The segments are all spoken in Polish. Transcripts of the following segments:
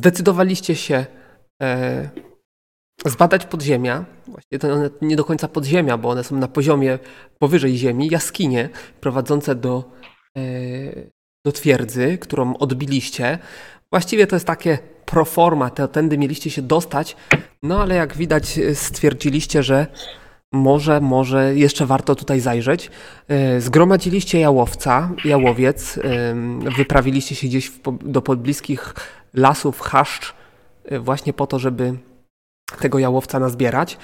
zdecydowaliście się e, zbadać podziemia. Właściwie to one nie do końca podziemia, bo one są na poziomie powyżej ziemi, jaskinie prowadzące do, e, do twierdzy, którą odbiliście. Właściwie to jest takie proforma, te, tędy mieliście się dostać, no ale jak widać e, stwierdziliście, że może, może jeszcze warto tutaj zajrzeć. E, zgromadziliście jałowca, jałowiec, wyprawiliście się gdzieś do pobliskich lasów, chaszcz, e, właśnie po to, żeby tego jałowca nazbierać.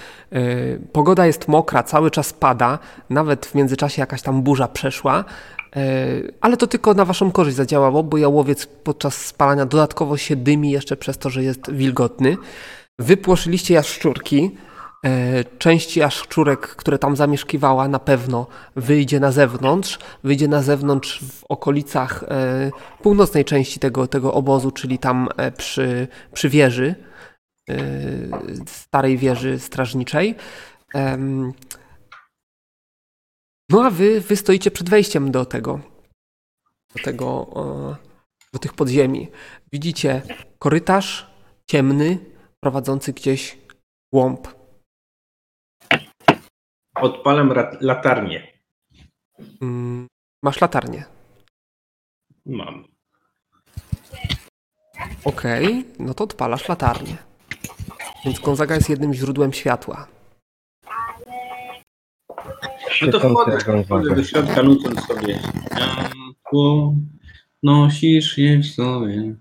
Pogoda jest mokra, cały czas pada, nawet w międzyczasie jakaś tam burza przeszła, ale to tylko na waszą korzyść zadziałało, bo jałowiec podczas spalania dodatkowo się dymi jeszcze przez to, że jest wilgotny. Wypłoszyliście jaszczurki, E, część jaszczurek, które tam zamieszkiwała, na pewno wyjdzie na zewnątrz. Wyjdzie na zewnątrz w okolicach e, północnej części tego, tego obozu, czyli tam e, przy, przy wieży, starej wieży strażniczej. No a wy, wy stoicie przed wejściem do tego, do tego, do tych podziemi. Widzicie korytarz ciemny, prowadzący gdzieś głąb Odpalam latarnię. Mm, masz latarnię? Mam. Okej, okay, no to odpalasz latarnię. Więc Gonzaga jest jednym źródłem światła. No to wchodzę, wchodzę do środka, nucąc sobie. Światło nosisz je w sobie.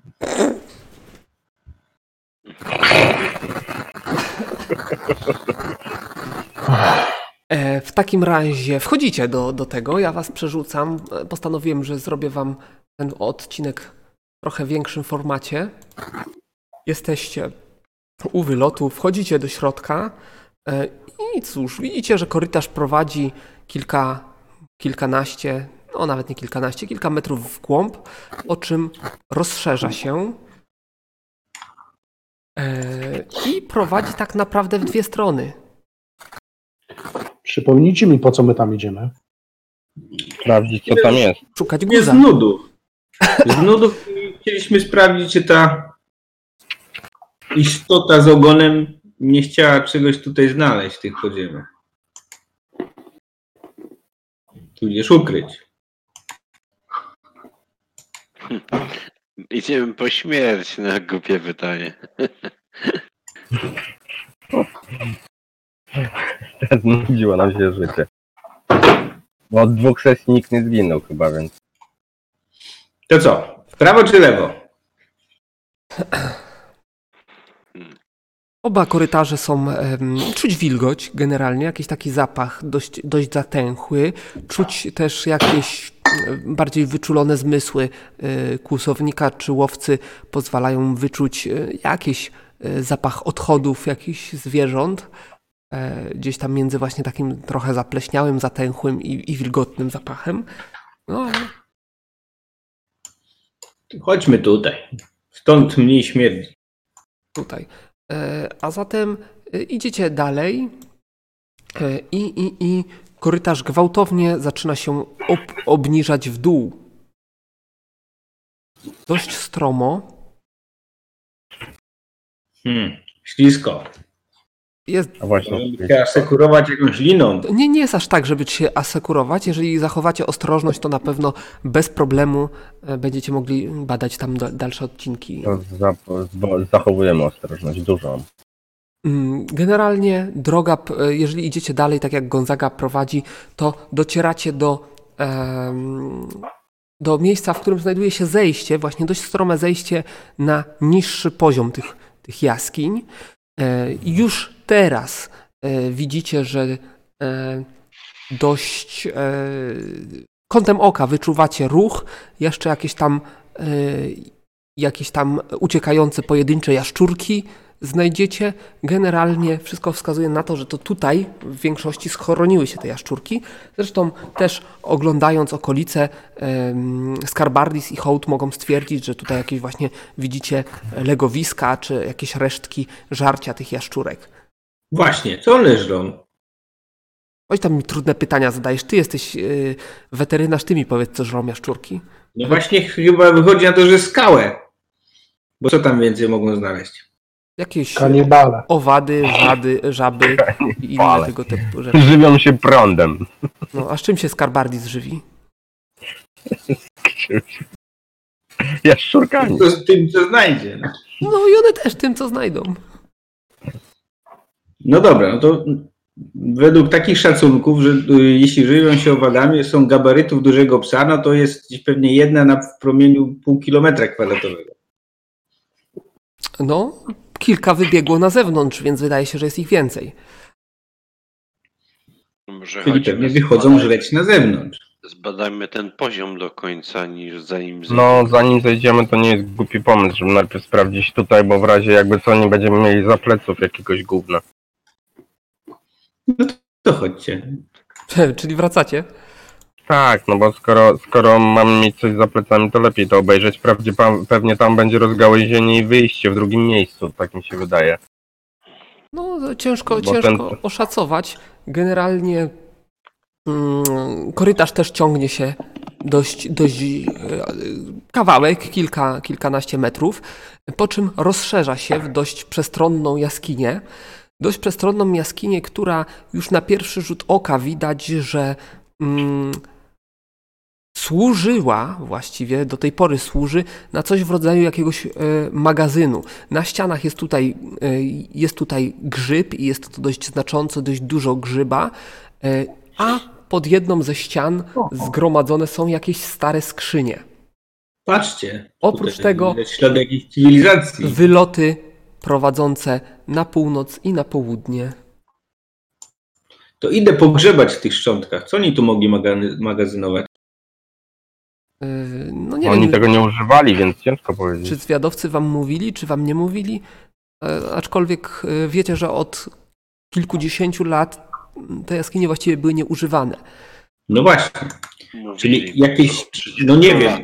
E, w takim razie wchodzicie do, do tego, ja was przerzucam. E, postanowiłem, że zrobię wam ten odcinek w trochę większym formacie. Jesteście u wylotu, wchodzicie do środka e, i cóż, widzicie, że korytarz prowadzi kilka, kilkanaście, no nawet nie kilkanaście, kilka metrów w głąb, po czym rozszerza się i prowadzi tak naprawdę w dwie strony. Przypomnijcie mi, po co my tam idziemy. Sprawdzić, co tam jest. Szukać guza. Z nudów. Z nudów chcieliśmy sprawdzić, czy ta istota z ogonem nie chciała czegoś tutaj znaleźć w tych podziemiach. Tudzież ukryć. Idziemy po śmierć na głupie pytanie. Znudziło nam się życie. Bo od dwóch sesji nikt nie zginął chyba, więc... To co? W prawo czy lewo? Oba korytarze są, um, czuć wilgoć generalnie, jakiś taki zapach dość, dość zatęchły, czuć też jakieś bardziej wyczulone zmysły y, kłusownika czy łowcy pozwalają wyczuć y, jakiś y, zapach odchodów jakichś zwierząt. E, gdzieś tam między właśnie takim trochę zapleśniałym, zatęchłym i, i wilgotnym zapachem. No. Chodźmy tutaj. Stąd mniej śmierdzi. Tutaj. E, a zatem e, idziecie dalej i, i, i korytarz gwałtownie zaczyna się ob, obniżać w dół. Dość stromo. Hmm, ślisko. Jest... A właśnie. Trzeba asekurować jakąś liną. Nie, nie jest aż tak, żeby się asekurować. Jeżeli zachowacie ostrożność, to na pewno bez problemu e, będziecie mogli badać tam dalsze odcinki. za, zachowujemy ostrożność dużą. Mm, generalnie droga, e, jeżeli idziecie dalej, tak jak Gonzaga prowadzi, to docieracie do, do miejsca, w którym znajduje się zejście, właśnie dość strome zejście na niższy poziom tych, tych jaskiń. E, już teraz e, widzicie, że e, dość kątem oka wyczuwacie ruch, jeszcze jakieś tam jakieś tam uciekające pojedyncze jaszczurki znajdziecie. Generalnie wszystko wskazuje na to, że to tutaj w większości schroniły się te jaszczurki. Zresztą też oglądając okolice Skarbardis i Hołd mogą stwierdzić, że tutaj jakieś właśnie widzicie legowiska czy jakieś resztki żarcia tych jaszczurek. Właśnie, co leżą? Oj, tam mi trudne pytania zadajesz. Ty jesteś yy, weterynarz, ty mi powiedz, co żrą jaszczurki. No właśnie chyba wychodzi na to, że skałę. Bo co tam więcej mogą znaleźć? Jakieś Kanibale. owady, wady, żaby i inne tego typu rzeczy. Żywią się prądem. No, a z czym się skarbardis żywi? Jaszczurkami. To z tym, co znajdzie. No. No i one też tym, co znajdą. No dobra, no to według takich szacunków, że y, jeśli żywią się owadami, są gabarytów dużego psa, no to jest pewnie jedna na w promieniu pół kilometra kwadratowego. No, kilka wybiegło na zewnątrz, więc wydaje się, że jest ich więcej. Może Czyli pewnie wychodzą żreć na zewnątrz. Zbadajmy ten poziom do końca, niż zanim No, zanim zejdziemy, to nie jest głupi pomysł, żeby najpierw sprawdzić tutaj, bo w razie jakby co nie będziemy mieli za pleców jakiegoś gówna. To chodźcie. Czyli wracacie? Tak, no bo skoro, skoro mamy mieć coś za plecami, to lepiej to obejrzeć. Wprawdzie pan, pewnie tam będzie rozgałęzienie i wyjście w drugim miejscu, tak mi się wydaje. No, ciężko, Bo ciężko ten- oszacować. Generalnie mm, korytarz też ciągnie się dość, dość e, kawałek, kilka, kilkanaście metrów, po czym rozszerza się w dość przestronną jaskinię. Dość przestronną jaskinię, która już na pierwszy rzut oka widać, że mm, służyła właściwie, do tej pory służy na coś w rodzaju jakiegoś e, magazynu. Na ścianach jest tutaj, e, jest tutaj grzyb i jest to dość znacząco, dość dużo grzyba, e, a pod jedną ze ścian zgromadzone są jakieś stare skrzynie. Patrzcie. Oprócz tego- widać Ślady jakiejś cywilizacji. Wyloty prowadzące na północ i na południe. To idę pogrzebać w tych szczątkach. Co oni tu mogli magazynować? E, No nie Oni wiem, tego nie używali, więc ciężko powiedzieć. czy zwiadowcy wam mówili, czy wam nie mówili, E, aczkolwiek e, wiecie, że od kilkudziesięciu lat te jaskinie właściwie były nieużywane. No właśnie. Mówili, Czyli jakieś, no nie wiem.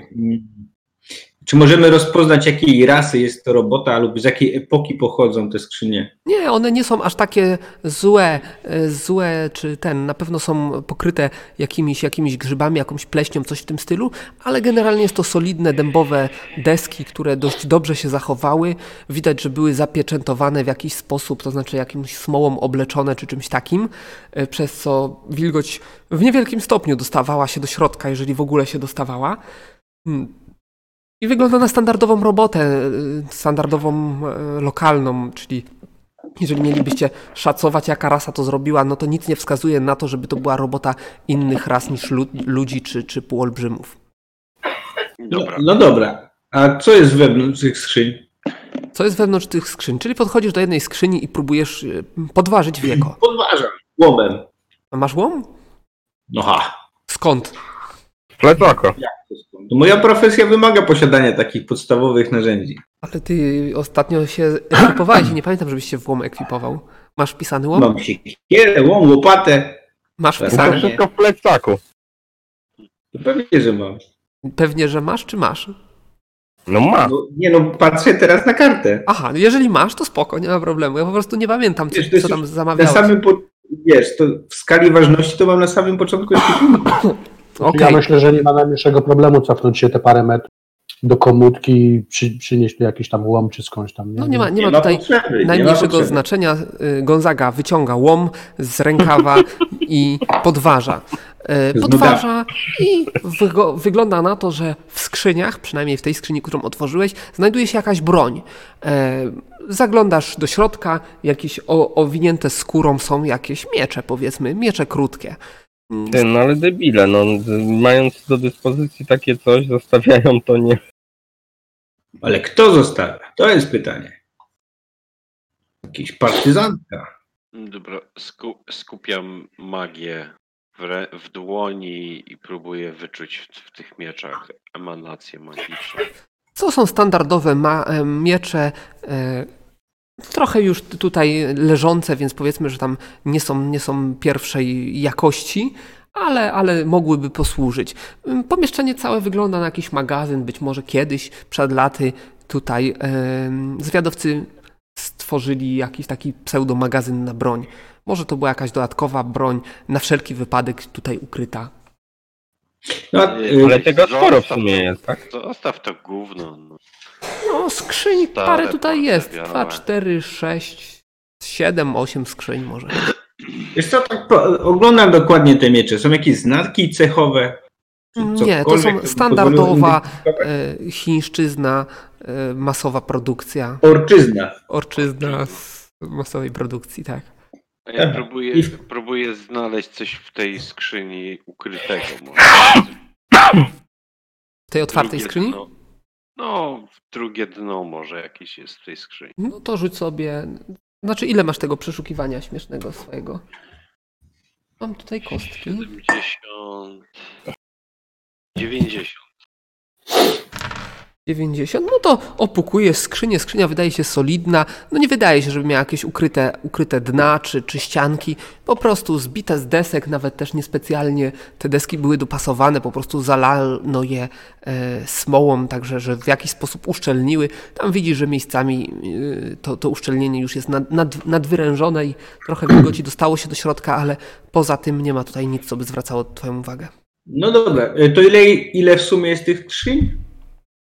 Czy możemy rozpoznać, jakiej rasy jest to robota, lub z jakiej epoki pochodzą te skrzynie? Nie, one nie są aż takie złe, e, złe, czy ten, na pewno są pokryte jakimiś, jakimiś grzybami, jakąś pleśnią, coś w tym stylu, ale generalnie jest to solidne, dębowe deski, które dość dobrze się zachowały. Widać, że były zapieczętowane w jakiś sposób, to znaczy jakimś smołą obleczone, czy czymś takim, e, przez co wilgoć w niewielkim stopniu dostawała się do środka, jeżeli w ogóle się dostawała. Hmm. I wygląda na standardową robotę, y, standardową e, lokalną, czyli jeżeli mielibyście szacować, jaka rasa to zrobiła, no to nic nie wskazuje na to, żeby to była robota innych ras niż lud- ludzi czy, czy półolbrzymów. No, Dobra, no dobra. A co jest wewnątrz tych skrzyń? Co jest wewnątrz tych skrzyń? Czyli podchodzisz do jednej skrzyni i próbujesz y, podważyć wieko. Podważam. Łomem. A masz łom? No ha. Skąd? Plecako. To moja profesja wymaga posiadania takich podstawowych narzędzi. Ale ty ostatnio się ekwipowałeś i nie pamiętam, żebyś się w łom ekwipował. Masz wpisany łom? Mam siekierę, łom, łopatę. Masz Tak. To wpisany? wszystko w plecaku. To pewnie, że mam. Pewnie, że masz, czy masz? No ma. No, nie no, patrzę teraz na kartę. Aha, jeżeli masz, to spoko, nie ma problemu. Ja po prostu nie pamiętam, co, Wiesz, co tam Na zamawiałeś. samym, po... wiesz, to w skali ważności to mam na samym początku ekwipunku. Okej. Ja myślę, że nie ma najmniejszego problemu cofnąć się te parę metrów do komórki i przy, przynieść tu jakiś tam łom czy skądś tam. No nie ma, nie ma tutaj nie ma najmniejszego potrzeby. znaczenia. Y, Gonzaga wyciąga łom z rękawa i podważa. Y, Podważa i wygo- wygląda na to, że w skrzyniach, przynajmniej w tej skrzyni, którą otworzyłeś, znajduje się jakaś broń. E, Zaglądasz do środka, jakieś o, owinięte skórą są jakieś miecze, powiedzmy, miecze krótkie. Ty, no ale debile, no mając do dyspozycji takie coś, zostawiają to nie. Ale kto zostawia? To jest pytanie. Jakiś partyzantka. dobra sku, skupiam magię w, w dłoni i próbuję wyczuć w, w tych mieczach emanację magiczną. Co są standardowe ma- e, miecze, e, trochę już tutaj leżące, więc powiedzmy, że tam nie są, nie są pierwszej jakości, ale, ale mogłyby posłużyć. Pomieszczenie całe wygląda na jakiś magazyn, być może kiedyś, przed laty tutaj zwiadowcy stworzyli jakiś taki pseudomagazyn na broń. Może to była jakaś dodatkowa broń, na wszelki wypadek tutaj ukryta. No, Ale tego sporo w Zostaw sumie to- jest, tak? Zostaw to gówno. No. No, skrzyń Stare parę tutaj jest. porcebiałe. 2, 4, 6, 7, 8 skrzyń może. Wiesz co, tak po, oglądam dokładnie te miecze. Są jakieś znaki cechowe? Czy Nie, to są standardowa e, chińszczyzna, e, masowa produkcja. Orczyzna. Orczyzna z masowej produkcji, tak. A ja Dobra. próbuję, I próbuję znaleźć coś w tej skrzyni ukrytego. Może. W tej otwartej Drugie skrzyni? Dno. No, drugie dno może jakieś jest w tej skrzyni. No to rzuć sobie. Znaczy, ile masz tego przeszukiwania śmiesznego swojego? Mam tutaj kostki. 70. 90. 90. No to opukujesz skrzynię. Skrzynia wydaje się solidna. No nie wydaje się, żeby miała jakieś ukryte, ukryte dna czy, czy ścianki. Po prostu zbite z desek, nawet też niespecjalnie te deski były dopasowane. Po prostu zalano je e, smołą, także że w jakiś sposób uszczelniły. Tam widzisz, że miejscami e, to, to uszczelnienie już jest nad, nad, nadwyrężone i trochę wilgoci dostało się do środka, ale poza tym nie ma tutaj nic, co by zwracało Twoją uwagę. No dobra, e, to ile, ile w sumie jest tych skrzyń?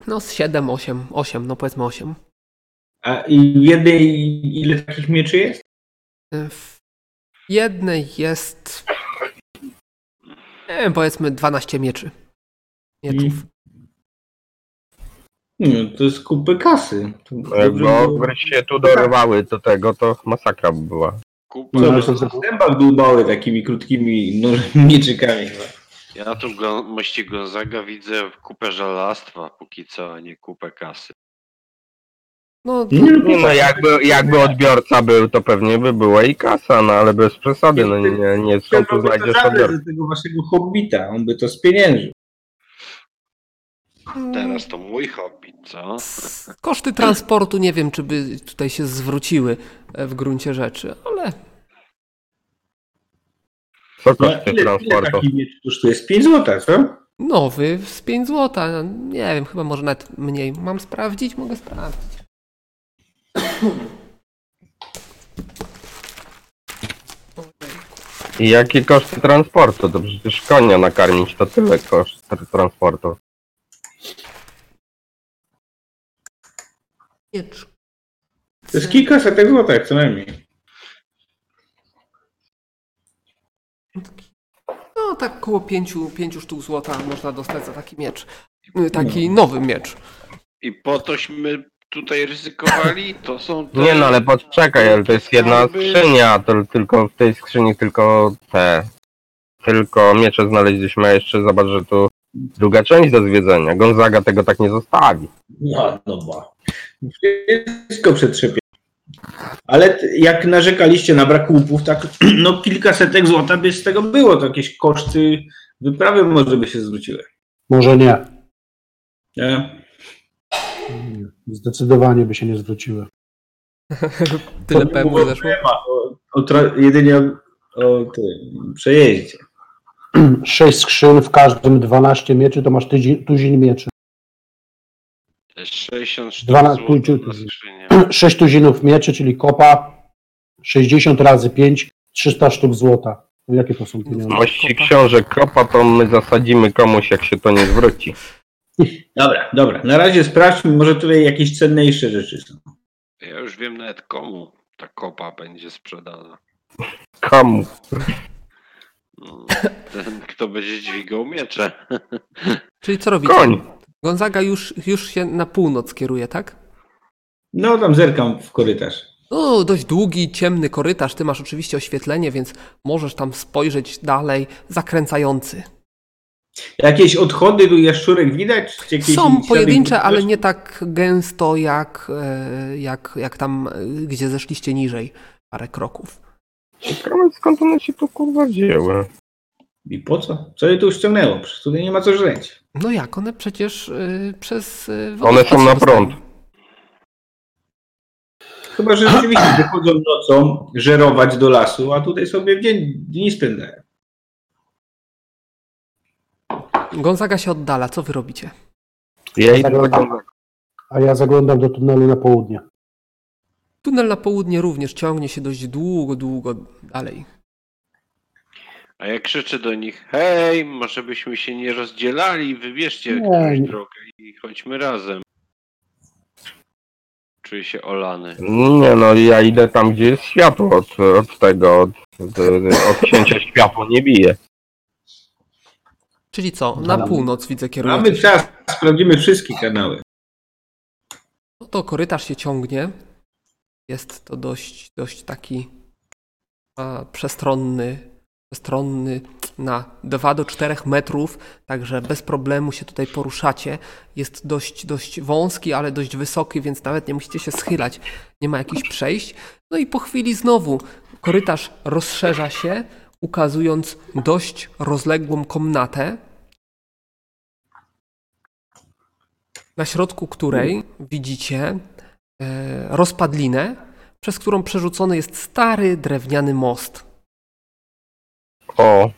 No z 7, 8, 8, no powiedzmy 8. A jednej ile takich mieczy jest? W jednej jest, nie wiem, powiedzmy 12 mieczy. Mieczów. No, to jest kupy kasy. To No Jakby dobrze ogry się tu dorywały do tego, to masakra by była. Kupa. było. No, Co, to- w zębach dłubały takimi krótkimi no, mieczykami chyba. Ja tu go, mości Gonzaga widzę kupę żelastwa póki co, a nie kupę kasy. No, Nie, no, jakby, jakby odbiorca był, to pewnie by była i kasa, no ale bez przesady, no nie, nie skąd tu znajdziesz odbiorcę. do tego waszego hobbita, on by to spieniężył. Teraz to mój hobby, co? koszty transportu nie wiem, czy by tutaj się zwróciły w gruncie rzeczy, ale Co No, ile, ile transportu? taki miecz kosztuje? Z 5 zł, co? nowy z 5 zł. Nie wiem, chyba może nawet mniej. Mam sprawdzić? Mogę sprawdzić. I jakie koszty transportu? To przecież konia nakarmić to tyle koszt tr- transportu. Miecz. To jest kilka setek złotych co najmniej. No tak około 5, pięciu sztuk złota można dostać za taki miecz. Y, Taki nowy miecz. I po tośmy tutaj ryzykowali, to są te... Nie no, ale poczekaj, ale to jest jedna skrzynia, to tylko w tej skrzyni tylko te, tylko miecze znaleźliśmy, a jeszcze zobacz, że tu druga część do zwiedzenia. Gonzaga tego tak nie zostawi. No, no ba. Wszystko przetrzepie. Ale jak narzekaliście na brak łupów, tak no kilka setek złota by z tego było, to jakieś koszty wyprawy może by się zwróciły. Może nie. Nie? Zdecydowanie by się nie zwróciły. Tyle było zeszło. O, o, tra- jedynie o, tym przejeździe. Sześć skrzyn, w każdym 12 mieczy, to masz tuzin, tuzin mieczy. 60 sztuk Dwana- złota pójdzie- na skrzynię. 6 tuzinów mieczy, czyli kopa, 60 razy 5, 300 sztuk złota. No Jakie to są pieniądze? Mości książek kopa to my zasadzimy komuś, jak się to nie zwróci. Dobra, dobra. Na razie sprawdźmy, może tutaj jakieś cenniejsze rzeczy są. Ja już wiem nawet komu ta kopa będzie sprzedana. Komu? No, ten, kto będzie dźwigał miecze. Czyli co robicie? Koń. Gonzaga już, już się na północ kieruje, tak? No tam zerkam w korytarz. No, dość długi, ciemny korytarz. Ty masz oczywiście oświetlenie, więc możesz tam spojrzeć dalej. Zakręcający. Jakieś odchody tu jaszczurek widać? Są pojedyncze, ale nie tak gęsto jak, e, jak, jak tam, e, gdzie zeszliście niżej. Parę kroków. Ciekawe skąd one się tu kurwa wzięły. I po co? Co je tu ściągnęło? Przecież tutaj nie ma co żreć. No jak, one przecież e, przez... e, One są na prąd. Chyba, że rzeczywiście wychodzą nocą żerować do lasu, a tutaj sobie w dzień dni spędzają. Gonzaga się oddala, co wy robicie? Ja idę Zaglądam. tak A ja zaglądam do tunelu na południe. Tunel na południe również ciągnie się dość długo, długo dalej. A ja krzyczę do nich, hej, może byśmy się nie rozdzielali, wybierzcie Nie, jakąś drogę i chodźmy razem. Czuję się olany. Nie no, ja idę tam, gdzie jest światło od, od tego, od, od, od księcia światło nie bije. Czyli co? Na północ widzę No, Mamy czas, sprawdzimy wszystkie kanały. No to korytarz się ciągnie. Jest to dość, dość taki a, przestronny, przestronny na 2 do 4 metrów, także bez problemu się tutaj poruszacie. Jest dość, dość wąski, ale dość wysoki, więc nawet nie musicie się schylać. Nie ma jakichś przejść. No i po chwili znowu korytarz rozszerza się, ukazując dość rozległą komnatę, na środku której widzicie e, rozpadlinę, przez którą przerzucony jest stary drewniany most. O,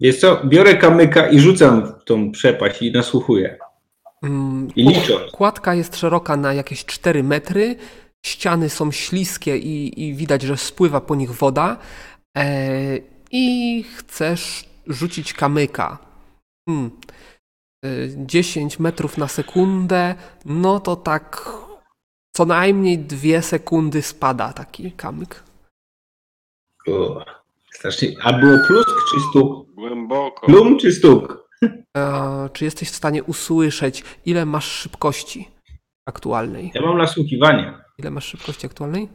Jest co, biorę kamyka i rzucam w tą przepaść i nasłuchuję. Mm, I licząc. Kładka jest szeroka na jakieś 4 metry, ściany są śliskie i, i widać, że spływa po nich woda. E, I chcesz rzucić kamyka. Hmm. E, 10 metrów na sekundę, no to tak co najmniej 2 sekundy spada taki kamyk. O, strasznie. A było plusk czy stuk? Głęboko. Plum czy stuk? E, czy jesteś w stanie usłyszeć, ile masz szybkości aktualnej? Ja mam nasłuchiwanie. Ile masz szybkości aktualnej?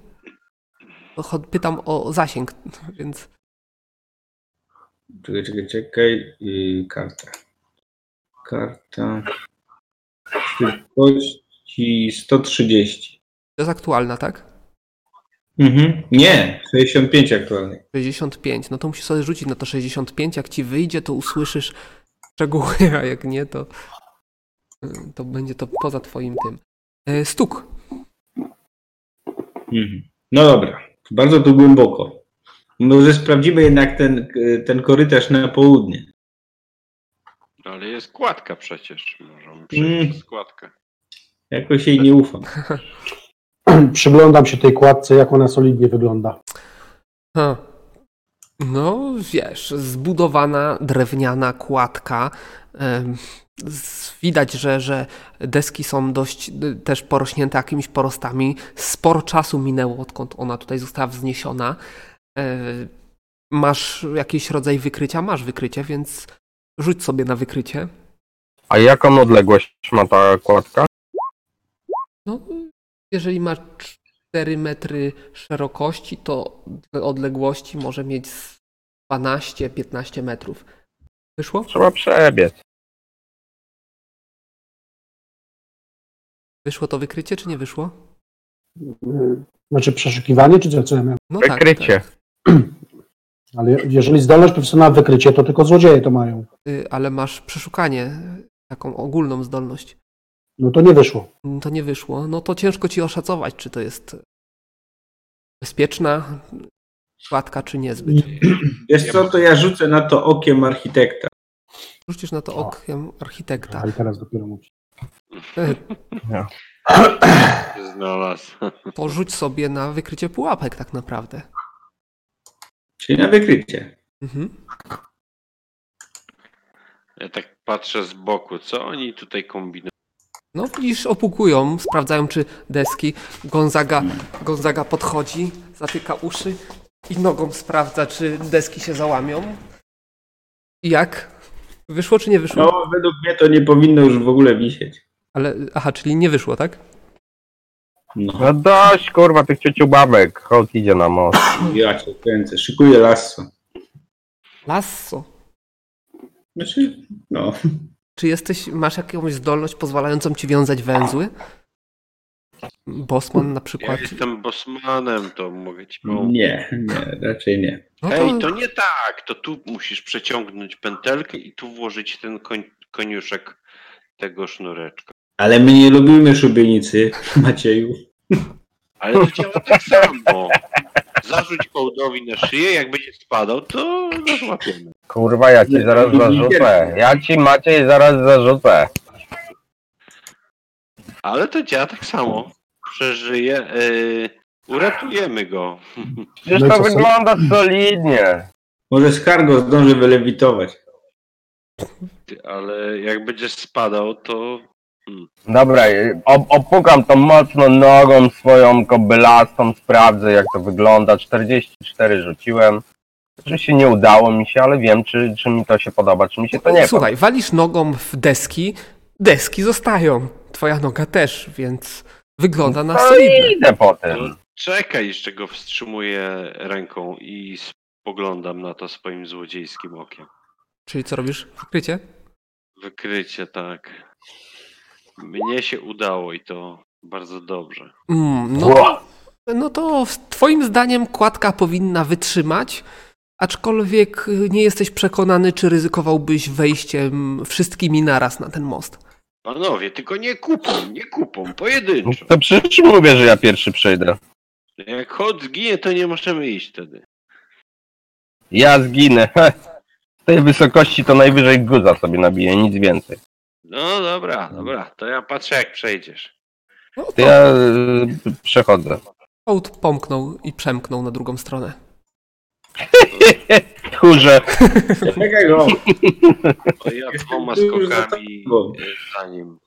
Pytam o zasięg, więc Czekaj, czekaj, czekaj. Yy, karta. Karta. Szybkości 130. to jest aktualna, tak? Mhm. Nie, 65 aktualnie. 65. No to musisz sobie rzucić na to 65. Jak ci wyjdzie, to usłyszysz szczegóły, a jak nie, to, y, to będzie to poza twoim tym. E, Stuk. Mhm. No dobra, bardzo tu głęboko. Może sprawdzimy jednak ten, ten korytarz na południe. Ale jest kładka przecież. Możemy przejść Mm. przez kładkę. Jakoś jej nie ufam. Przyglądam się tej kładce, jak ona solidnie wygląda. Ha. No, wiesz, zbudowana drewniana kładka. Widać, że, że deski są dość też porośnięte jakimiś porostami. Sporo czasu minęło, odkąd ona tutaj została wzniesiona. E, Masz jakiś rodzaj wykrycia? Masz wykrycie, więc rzuć sobie na wykrycie. a jaką odległość ma ta kładka? No, jeżeli ma 4 metry szerokości, to odległości może mieć z 12-15 metrów. Wyszło? Trzeba przebiec. Wyszło to wykrycie, czy nie wyszło? Yy, Znaczy przeszukiwanie, czy co, co ja miałem? No Wykrycie. Tak, Ale jeżeli zdolność profesjonalna wykrycie, to tylko złodzieje to mają. tak. Y, Ale masz przeszukanie, taką ogólną zdolność. No to nie wyszło. To nie wyszło. No to ciężko ci oszacować, czy to jest bezpieczna kładka, czy niezbyt. Wiesz co, to ja rzucę na to okiem architekta. Rzucisz na to okiem architekta. A i teraz dopiero mówię. E, Znalazł. To rzuć sobie na wykrycie pułapek tak naprawdę. Czyli na wykrycie. Mhm. Ja tak patrzę z boku, co oni tutaj kombinują? No widzisz, opukują, sprawdzają czy deski. Gonzaga, Gonzaga podchodzi, zatyka uszy i nogą sprawdza, czy deski się załamią. I jak? Wyszło czy nie wyszło? No, według mnie to nie powinno już w ogóle wisieć. Ale, aha, czyli nie wyszło, tak? No, No dość, kurwa, tych ciociu babek. Holt idzie na most. ja cię kręcę. Szykuję lasso. Lasso. Znaczy, no. Czy jesteś, masz jakąś zdolność pozwalającą ci wiązać węzły? Bosman na Ja przykład. jestem bosmanem, to mogę ci pomóc. Nie, nie, raczej nie. No Ej, to nie tak, to tu musisz przeciągnąć pętelkę i tu włożyć ten koń, koniuszek tego sznureczka. Ale my nie lubimy szubienicy, Macieju. Ale to działa tak samo. Zarzuć kołdowi na szyję, jak będzie spadał, to złapiemy. Kurwa, ja ci zaraz zarzucę. Ja ci Maciej zaraz zarzucę. Ale to działa tak samo. Przeżyje, yy, uratujemy go. Przecież No to wygląda solidnie. Może z cargo zdąży wylewitować. Ty, Ale jak będzie spadał, to Dobra, y, op- opukam to mocno nogą swoją kobylastą, sprawdzę jak to wygląda. 44 rzuciłem. Oczywiście nie udało mi się, ale wiem, czy, czy mi to się podoba, czy mi się to nie Słuchaj, walisz nogą w deski, deski zostają. Twoja noga też, więc wygląda na podoba. No solidne. i idę potem. Czekaj, jeszcze go wstrzymuję ręką i spoglądam na to swoim złodziejskim okiem. Czyli co robisz? Wykrycie? Wykrycie, tak. Mnie się udało i to bardzo dobrze. Mm, no, Ła. no to w- twoim zdaniem kładka powinna wytrzymać, aczkolwiek y, nie jesteś przekonany, czy ryzykowałbyś wejściem wszystkimi naraz na ten most. Panowie, tylko nie kupą, nie kupą, pojedynczo. To przecież mówię, że ja pierwszy przejdę. Jak chod zginie, to nie możemy iść wtedy. Ja zginę. Z tej wysokości to najwyżej guza sobie nabiję, nic więcej. No dobra, dobra, to ja patrzę jak przejdziesz. No To ja y, przechodzę. Hołd pomknął i przemknął na drugą stronę. Tchórze. Czekaj go. To ja dwoma tu już za skokami tobą. y, za nim,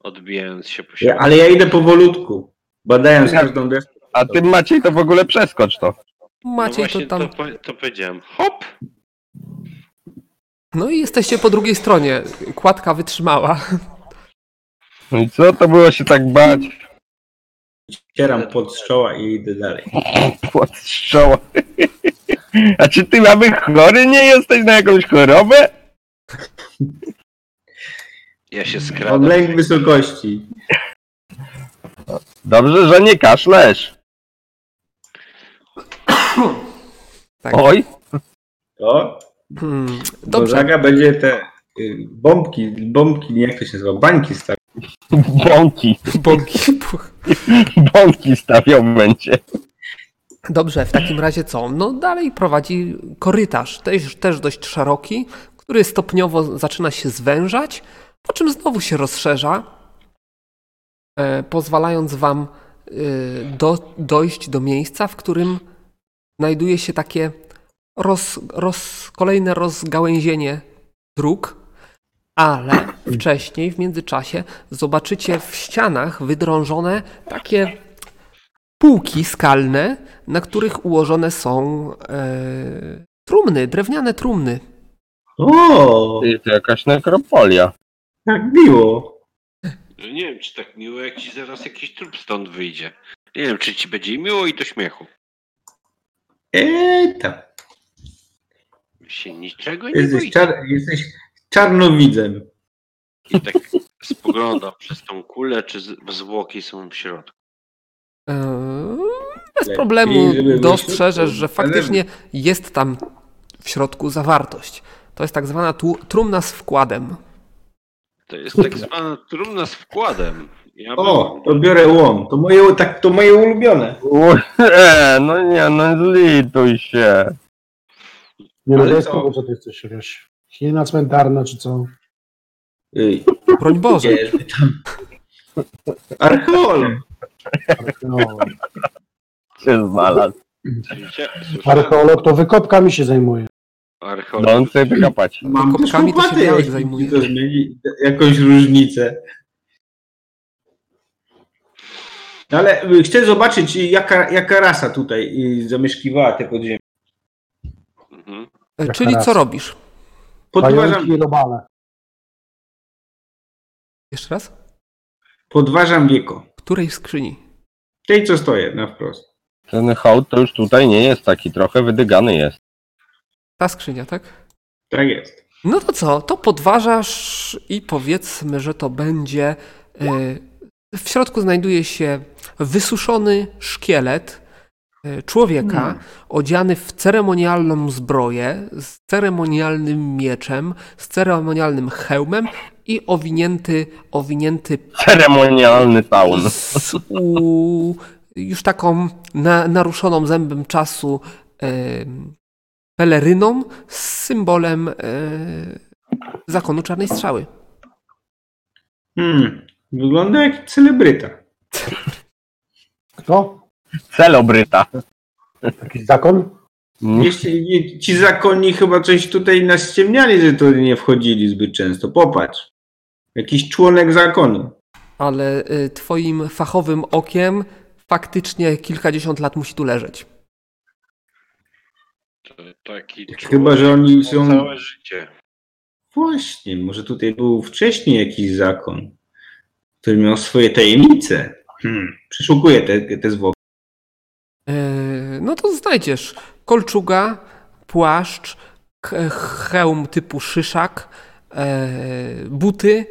odbijając się po Ja, ale ja idę powolutku, badając każdą deskę. A ty Maciej to w ogóle przeskocz to. No Maciej właśnie to tam. to, po- to powiedziałem. Hop! No i jesteście po drugiej stronie. Kładka wytrzymała. No i co to było się tak bać? Cieram pod strzała i idę dalej. Pod strzała. A czy ty mamy chory nie jesteś na jakąś chorobę? Ja się skradam. lęk wysokości. Dobrze, że nie kaszlesz. Tak. Oj, To Hmm, Dobrze. będzie te y, bombki, bombki, nie jak to się nazywa, bańki stawiać. bąki. Bąki. Bąki stawiał będzie. Dobrze, w takim razie co? No dalej prowadzi korytarz, też, też dość szeroki, który stopniowo zaczyna się zwężać, po czym znowu się rozszerza, e, pozwalając wam e, do, dojść do miejsca, w którym znajduje się takie roz, roz, kolejne rozgałęzienie dróg, ale wcześniej, w międzyczasie, zobaczycie w ścianach wydrążone takie półki skalne, na których ułożone są e, trumny, drewniane trumny. O, to jakaś nekropolia. jak miło. No nie wiem, czy tak miło, jak ci zaraz jakiś trup stąd wyjdzie. Nie wiem, czy ci będzie miło i do śmiechu. Eee, tam. Się niczego nie Jesteś, boicie. czar, jesteś czarnowidzem. I tak spoglądam przez tą kulę, czy zwłoki są w środku. E, bez problemu dostrzeżesz, że faktycznie jest tam w środku zawartość. To jest tak zwana tu, trumna z wkładem. To jest tak zwana trumna z wkładem. Ja O, bym, to biorę łom. To moje, tak, to moje ulubione. E, no nie, no zlituj się. Nie no, Ale to jest co? kogo, co ty jesteś jakaś hiena cmentarna, czy co? Ej, Broń Boże. Archeolog. No, Się znalazł. Archeolog to wykopkami się zajmuje. Archeolog. No on chce wykopać. Mam też Kopkami to się jeśli zajmuje. to zmieni jakąś różnicę. No Ale chcę zobaczyć, jaka, jaka rasa tutaj zamieszkiwała te podziemia. E, Czyli co robisz? Podważam, Pająki robale. Jeszcze raz? podważam wieko. Której skrzyni? Tej, co stoję na wprost. Ten hołd to już tutaj nie jest taki, trochę wydygany jest. Ta skrzynia, tak? Tak jest. No to co? To podważasz i powiedzmy, że to będzie. e, W środku znajduje się wysuszony szkielet człowieka Hmm. odziany w ceremonialną zbroję, z ceremonialnym mieczem, z ceremonialnym hełmem i owinięty, owinięty Ceremonialny taun. z u, już taką na, naruszoną zębem czasu em, peleryną z symbolem e, zakonu czarnej strzały. Hmm. Wygląda jak celebryta. Kto? Celobryta. Jakiś zakon? Jeśli ci zakonni chyba coś tutaj nas ściemniali, że tu nie wchodzili zbyt często. Popatrz. Jakiś członek zakonu. Ale y, twoim fachowym okiem faktycznie kilkadziesiąt lat musi tu leżeć. To taki Chyba, że oni są- Całe życie. Właśnie, może tutaj był wcześniej jakiś zakon, który miał swoje tajemnice. Hmm. Przeszukuję te, te zwłoki. E, No to znajdziesz kolczuga, płaszcz, hełm typu szyszak, e, buty,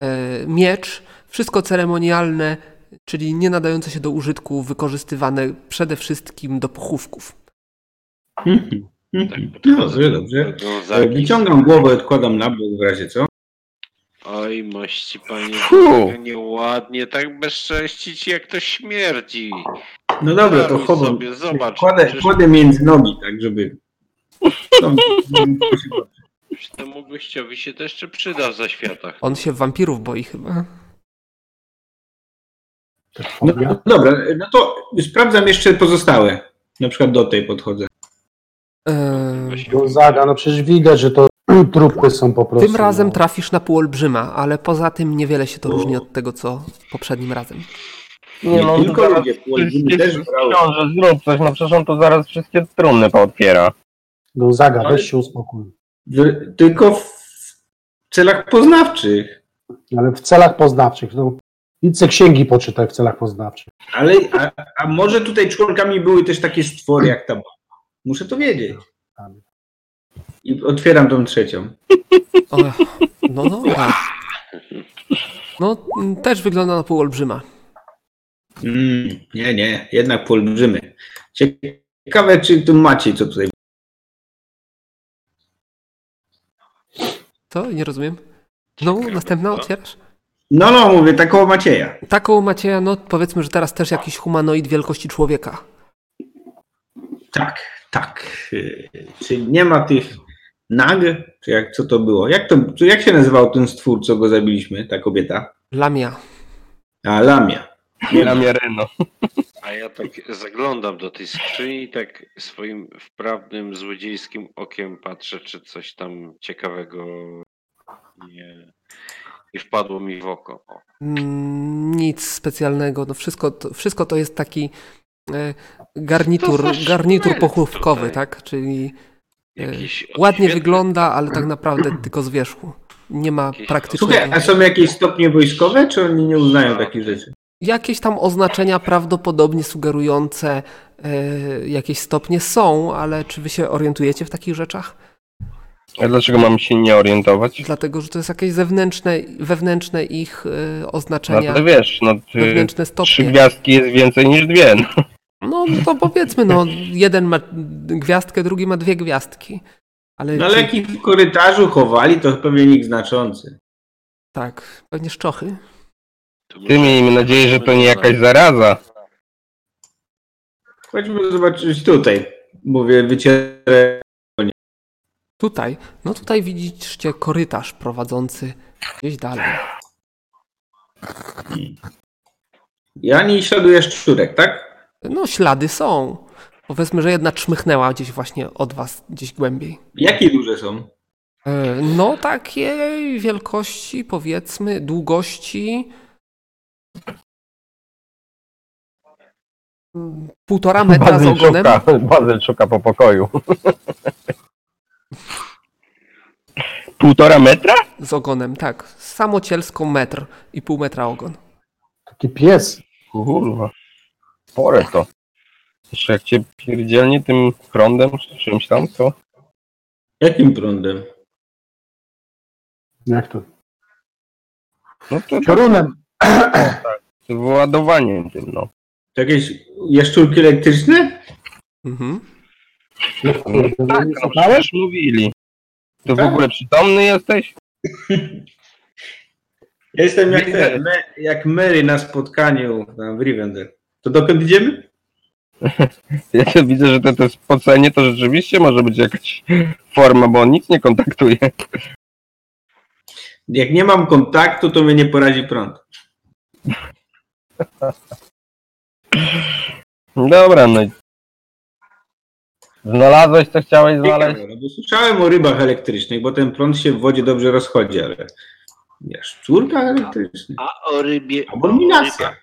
e, miecz, wszystko ceremonialne, czyli nie nadające się do użytku, wykorzystywane przede wszystkim do pochówków. Mhm. Tak, Mhm. podchodzę Dobrze, do dobrze. wiązanki. Wyciągam głowę, odkładam na bok w razie co. Oj, mości panie, Fu. nieładnie tak bezcześcić, jak to śmierdzi. No dobra, to Daruj chowam. sobie, zobacz. Kładę, przecież- kładę między nogi, tak żeby... No, temu gościowi się to jeszcze przyda w zaświatach. On się wampirów boi chyba. no, dobra, no to sprawdzam jeszcze pozostałe. Na przykład do tej podchodzę. E, Właśnie- Gonzaga, no przecież widać, że to trupy są po prostu. Tym razem no. trafisz na półolbrzyma, ale poza tym niewiele się to różni od tego, co poprzednim razem. Nie no, tylko zaraz ludzie, półolbrzymi też brały. Książę, zrób coś, no przecież on to zaraz wszystkie trumny pootwiera. Gonzaga, Ale- weź się uspokój. W, tylko w celach poznawczych. Ale w celach poznawczych, no idź se księgi poczytaj w celach poznawczych. Ale, a, a może tutaj członkami były też takie stwory jak ta baba? Muszę to wiedzieć. I otwieram tą trzecią. O, no dobra. No, też wygląda na półolbrzyma. Mm, nie, nie, jednak poolbrzymy. Ciekawe, czy tu macie co tutaj. Co? Nie rozumiem. No, następna otwierasz? No, no, mówię, takowo Macieja. Taką Macieja, no powiedzmy, że teraz też jakiś humanoid wielkości człowieka. Tak, tak. Czyli nie ma tych nag, czy jak co to było? Jak, to, czy jak się nazywał ten stwór, co go zabiliśmy, ta kobieta? Lamia. A, Lamia. Na Miereno. A ja tak zaglądam do tej skrzyni i tak swoim wprawnym, złodziejskim okiem patrzę, czy coś tam ciekawego nie, nie wpadło mi w oko. O, Mm, Nic specjalnego. No wszystko, to, wszystko to jest taki e, garnitur, za garnitur pochówkowy, tutaj. tak? Czyli jakiś ładnie odświetny- wygląda, ale tak naprawdę tylko z wierzchu. Nie ma praktycznie Słuchaj, a są jakieś stopnie wojskowe, czy oni nie uznają takich rzeczy? jakieś tam oznaczenia prawdopodobnie sugerujące e, jakieś stopnie są, ale czy wy się orientujecie w takich rzeczach? A dlaczego mam się nie orientować? Dlatego, że to jest jakieś zewnętrzne, wewnętrzne ich e, No oznaczenia, to wiesz, no ty, wewnętrzne trzy stopnie. gwiazdki jest więcej niż dwie. No. No to powiedzmy, no jeden ma gwiazdkę, drugi ma dwie gwiazdki. Ale, No ale czy- jak ich w korytarzu chowali, to pewnie nikt znaczący. tak, pewnie szczochy. Ty miejmy nadzieję, że to nie jakaś zaraza. Chodźmy zobaczyć tutaj. Mówię, wycierę. Tutaj, no tutaj widzicie korytarz prowadzący gdzieś dalej. I ani śladu jaszczurek, tak? No ślady są. Powiedzmy, że jedna czmychnęła gdzieś właśnie od was, gdzieś głębiej. Jakie duże są? E, No takiej wielkości, powiedzmy, długości mm, półtora metra z ogonem. szuka, Bazyl szuka po pokoju. Półtora metra? Z ogonem, tak. Samocielsko metr i pół metra ogon. Taki pies. Kurwa. Spore to. Jeszcze jak cię pierdzielnie tym prądem czy czymś tam, co? Jakim prądem? Jak to? No to, to, Piorunem. to wyładowanie tym, no. To jakieś jaszczurki elektryczne? Mhm. No, no, Tak, no przecież mówili. Ty w Tak? ogóle przytomny jesteś? Jestem jak, me, jak Mary na spotkaniu tam w Rivendell. To dokąd idziemy? Ja się widzę, że to, to spocenie to rzeczywiście może być jakaś forma, bo on nic nie kontaktuje. Jak nie mam kontaktu, to mnie nie porazi prąd. Dobra, no i... Znalazłeś co chciałeś znaleźć? Ciekawe, no bo słyszałem o rybach elektrycznych, bo ten prąd się w wodzie dobrze rozchodzi, ale Jaszczurka elektryczna. A o rybie. Abominacja.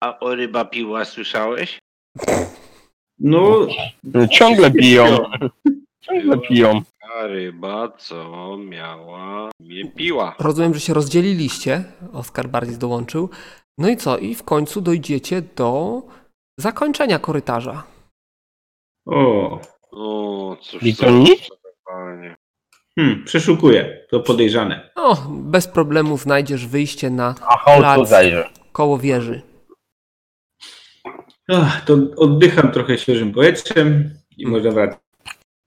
A o ryba piła słyszałeś? No, Ciągle piją. Ciągle piją. A ryba, co miała, nie piła. Rozumiem, że się rozdzieliliście. Oskar bardziej dołączył. No i co? I w końcu dojdziecie do zakończenia korytarza. o. O, cóż I za to nic? Hmm, przeszukuję. To podejrzane. O, bez problemu znajdziesz wyjście na A Plac. koło wieży. Ach, to oddycham trochę świeżym powietrzem i można wracać.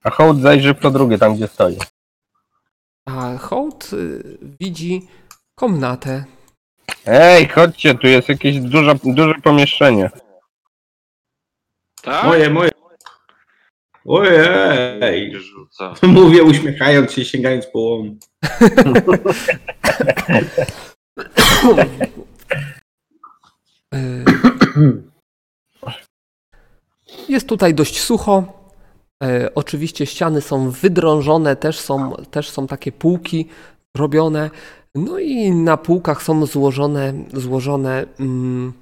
A hołd zajrzy w to drugie, tam gdzie stoi. A hołd y, widzi komnatę. Ej, chodźcie, tu jest jakieś duże, duże pomieszczenie. Tak? Moje, moje. Ojej. Rzuca. Mówię uśmiechając się, sięgając po łom. Y, Jest tutaj dość sucho. E, oczywiście ściany są wydrążone, też są, też są takie półki robione. No i na półkach są złożone, złożone mm,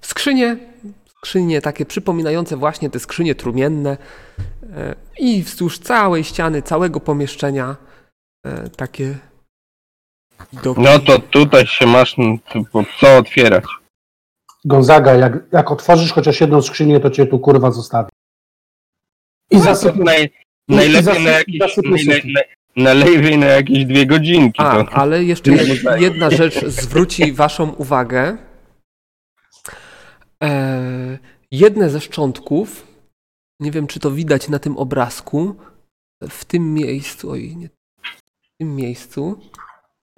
skrzynie. Skrzynie takie przypominające właśnie te skrzynie trumienne. E, I wzdłuż całej ściany, całego pomieszczenia e, takie. Do... No to tutaj się masz tu- co otwierać. Gonzaga, jak, jak otworzysz chociaż jedną skrzynię, to cię tu kurwa zostawi. I zasyp... Naj, najlepiej na jakieś, na, najlepiej na jakieś dwie godzinki. A, To. ale jeszcze Nie jed- muszę. jedna rzecz zwróci Waszą uwagę. E, jedne ze szczątków, nie wiem czy to widać na tym obrazku, w tym miejscu, oj, nie, w tym miejscu,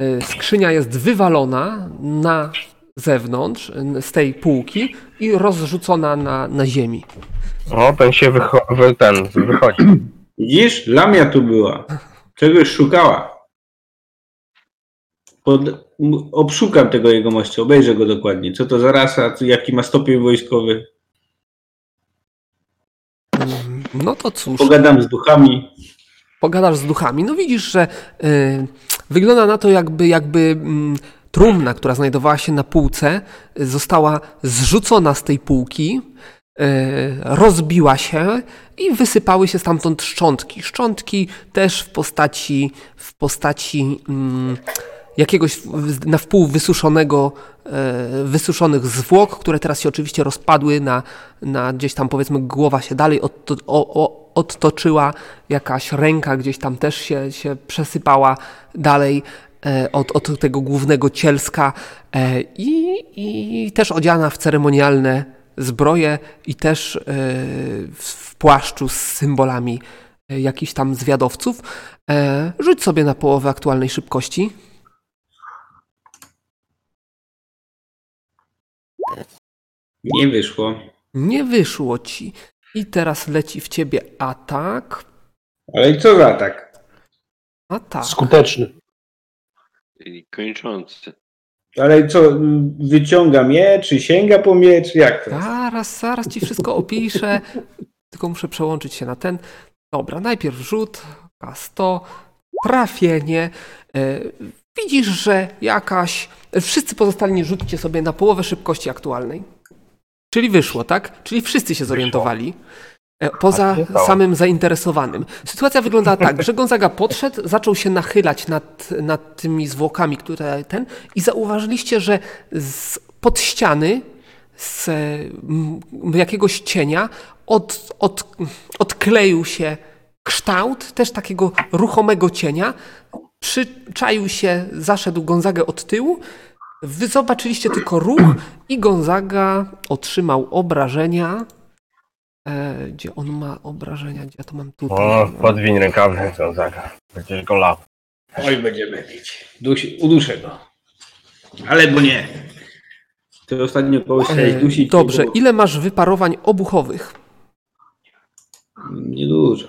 e, skrzynia jest wywalona na zewnątrz z tej półki i rozrzucona na, na ziemi. O, ten się wycho- wy, ten, wychodzi. Widzisz, lamia tu była. Czegoś szukała. Pod... Obszukam tego jego mościa, obejrzę go dokładnie. Co to za rasa, jaki ma stopień wojskowy. No to cóż. Pogadam z duchami. pogadasz z duchami, no widzisz, że y, wygląda na to, jakby, jakby mm, trumna, która znajdowała się na półce, y, została zrzucona z tej półki, y, rozbiła się i wysypały się stamtąd szczątki. Szczątki też w postaci, w postaci mm, jakiegoś na wpół wysuszonego, e, wysuszonych zwłok, które teraz się oczywiście rozpadły na, na gdzieś tam powiedzmy głowa się dalej odto, o, o, odtoczyła, jakaś ręka gdzieś tam też się, się przesypała dalej od, od tego głównego cielska e, i, i też odziana w ceremonialne zbroje i też e, w, płaszczu z symbolami e, jakichś tam zwiadowców. E, Rzuć sobie na połowę aktualnej szybkości. Nie wyszło. Nie wyszło ci. I teraz leci w ciebie atak. Ale i co za tak? Atak. Skuteczny. I kończący. Ale co, wyciąga miecz, czy sięga po miecz, jak to? Zaraz, zaraz ci wszystko opiszę. Tylko muszę przełączyć się na ten. Dobra, najpierw rzut. K100. Trafienie. E, Widzisz, że jakaś. Wszyscy pozostali rzućcie sobie na połowę szybkości aktualnej. Czyli wyszło, tak? Czyli wszyscy się zorientowali. E, Poza się stało. samym zainteresowanym. Sytuacja wygląda tak, że Gonzaga podszedł, zaczął się nachylać nad, nad tymi zwłokami, które ten, i zauważyliście, że z, pod ściany, z mm, jakiegoś cienia, od, od, odkleił się kształt też takiego ruchomego cienia. Przyczaił się, zaszedł Gonzagę od tyłu. Wy zobaczyliście tylko ruch i Gonzaga otrzymał obrażenia. E, gdzie on ma obrażenia? Gdzie ja to mam tutaj? O, podwiń rękawy, Gonzaga. Będziesz go lał. Oj, będziemy pić. Dusi, uduszę go. Ale bo nie. To ostatnio kogoś chciałeś E, dusić. Dobrze, to ile masz wyparowań obuchowych? Niedużo.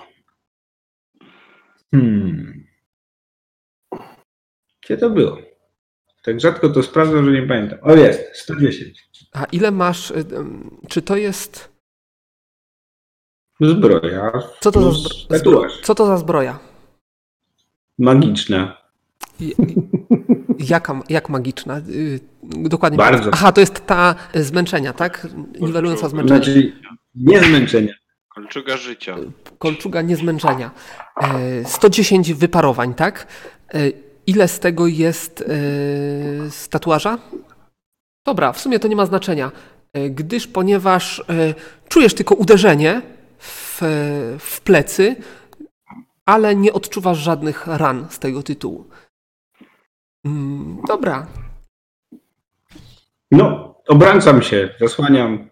Hmm. Gdzie to było? Tak rzadko to sprawdzam, że nie pamiętam. O jest, 110. A ile masz? y, ym, Czy to jest. Zbroja. Co to za zbro... Co to za zbroja? Magiczna. Jaka, jak magiczna? Y, Dokładnie. Bardzo. Aha, to jest ta zmęczenia, tak? Niwelująca zmęczenie. Znaczy, nie zmęczenia. Kolczuga życia. Kolczuga niezmęczenia. E, 110 wyparowań, tak? E, Ile z tego jest e, z tatuaża? Dobra, w sumie to nie ma znaczenia, e, gdyż ponieważ e, czujesz tylko uderzenie w, w plecy, ale nie odczuwasz żadnych ran z tego tytułu. Mm, Dobra. No, obracam się, zasłaniam.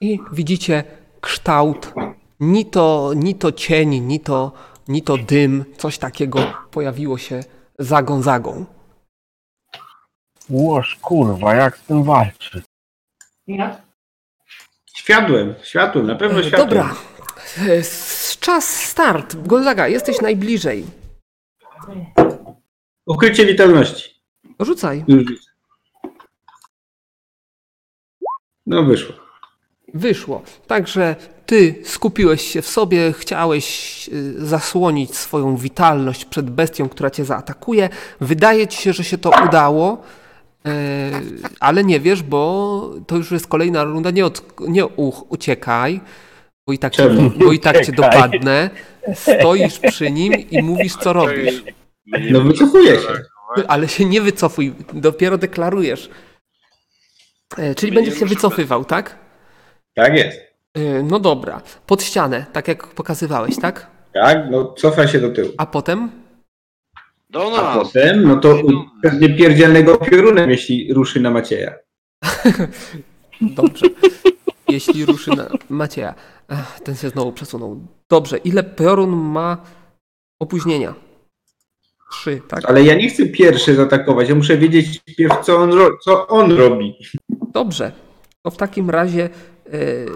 I widzicie kształt, ni to, ni to cień, ni to, ni to dym, coś takiego pojawiło się za Gonzagą. Łoż, kurwa, jak z tym walczyć? Światłem, światłem, na pewno E, światłem. Dobra, czas start. Gonzaga, jesteś najbliżej. Ukrycie witalności. Rzucaj. Widzę. No wyszło. Wyszło. Także ty skupiłeś się w sobie, chciałeś y, zasłonić swoją witalność przed bestią, która cię zaatakuje. Wydaje ci się, że się to udało, e, ale nie wiesz, bo to już jest kolejna runda. Nie, od, nie uch, uciekaj, bo i, tak cię, Czemu? bo i tak cię dopadnę. Stoisz przy nim i mówisz, co robisz. No wycofuję się. Ale się nie wycofuj, dopiero deklarujesz. E, Czyli My będziesz się wycofywał, tak? Tak jest. E, No dobra, pod ścianę, tak jak pokazywałeś, tak? Tak, no cofa się do tyłu. A potem? Do A nas! potem, no to pewnie pierdzielnego piorunem, jeśli ruszy na Macieja. Dobrze. Jeśli ruszy na Macieja. Ech, ten się znowu przesunął. Dobrze, ile piorun ma opóźnienia? Trzy, tak? Ale ja nie chcę pierwszy zaatakować, ja muszę wiedzieć pierw, co on, ro- co on robi. Dobrze. To w takim razie yy,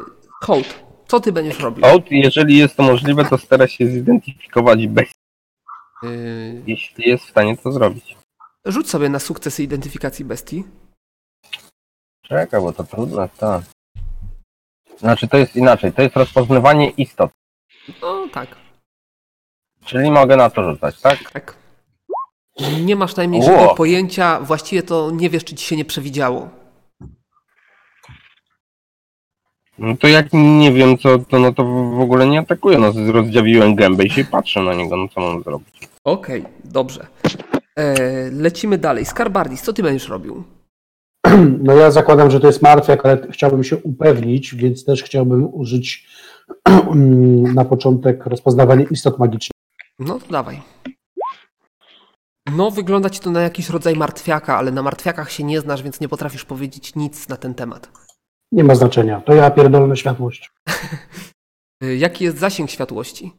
hołd. Co ty będziesz robił? Hołd, jeżeli jest to możliwe, to stara się zidentyfikować bez, Yy, jeśli jest w stanie to zrobić. rzuć sobie na sukcesy identyfikacji bestii. Czekaj, bo to trudne, tak. Znaczy, to jest inaczej, to jest rozpoznawanie istot, No tak, czyli mogę na to rzucać, tak? tak. Nie masz najmniejszego Ło. pojęcia, właściwie to nie wiesz, czy ci się nie przewidziało. No to jak nie wiem co, to no to w ogóle nie atakuję, no rozdziawiłem gębę i się patrzę na niego, no co mam zrobić? Okej, dobrze. E, lecimy dalej. Skarbardis, co ty będziesz robił? No ja zakładam, że to jest martwiak, ale chciałbym się upewnić, więc też chciałbym użyć na początek rozpoznawanie istot magicznych. No to dawaj. No, wygląda ci to na jakiś rodzaj martwiaka, ale na martwiakach się nie znasz, więc nie potrafisz powiedzieć nic na ten temat. Nie ma znaczenia, to ja pierdolę światłość. E, Jaki jest zasięg światłości?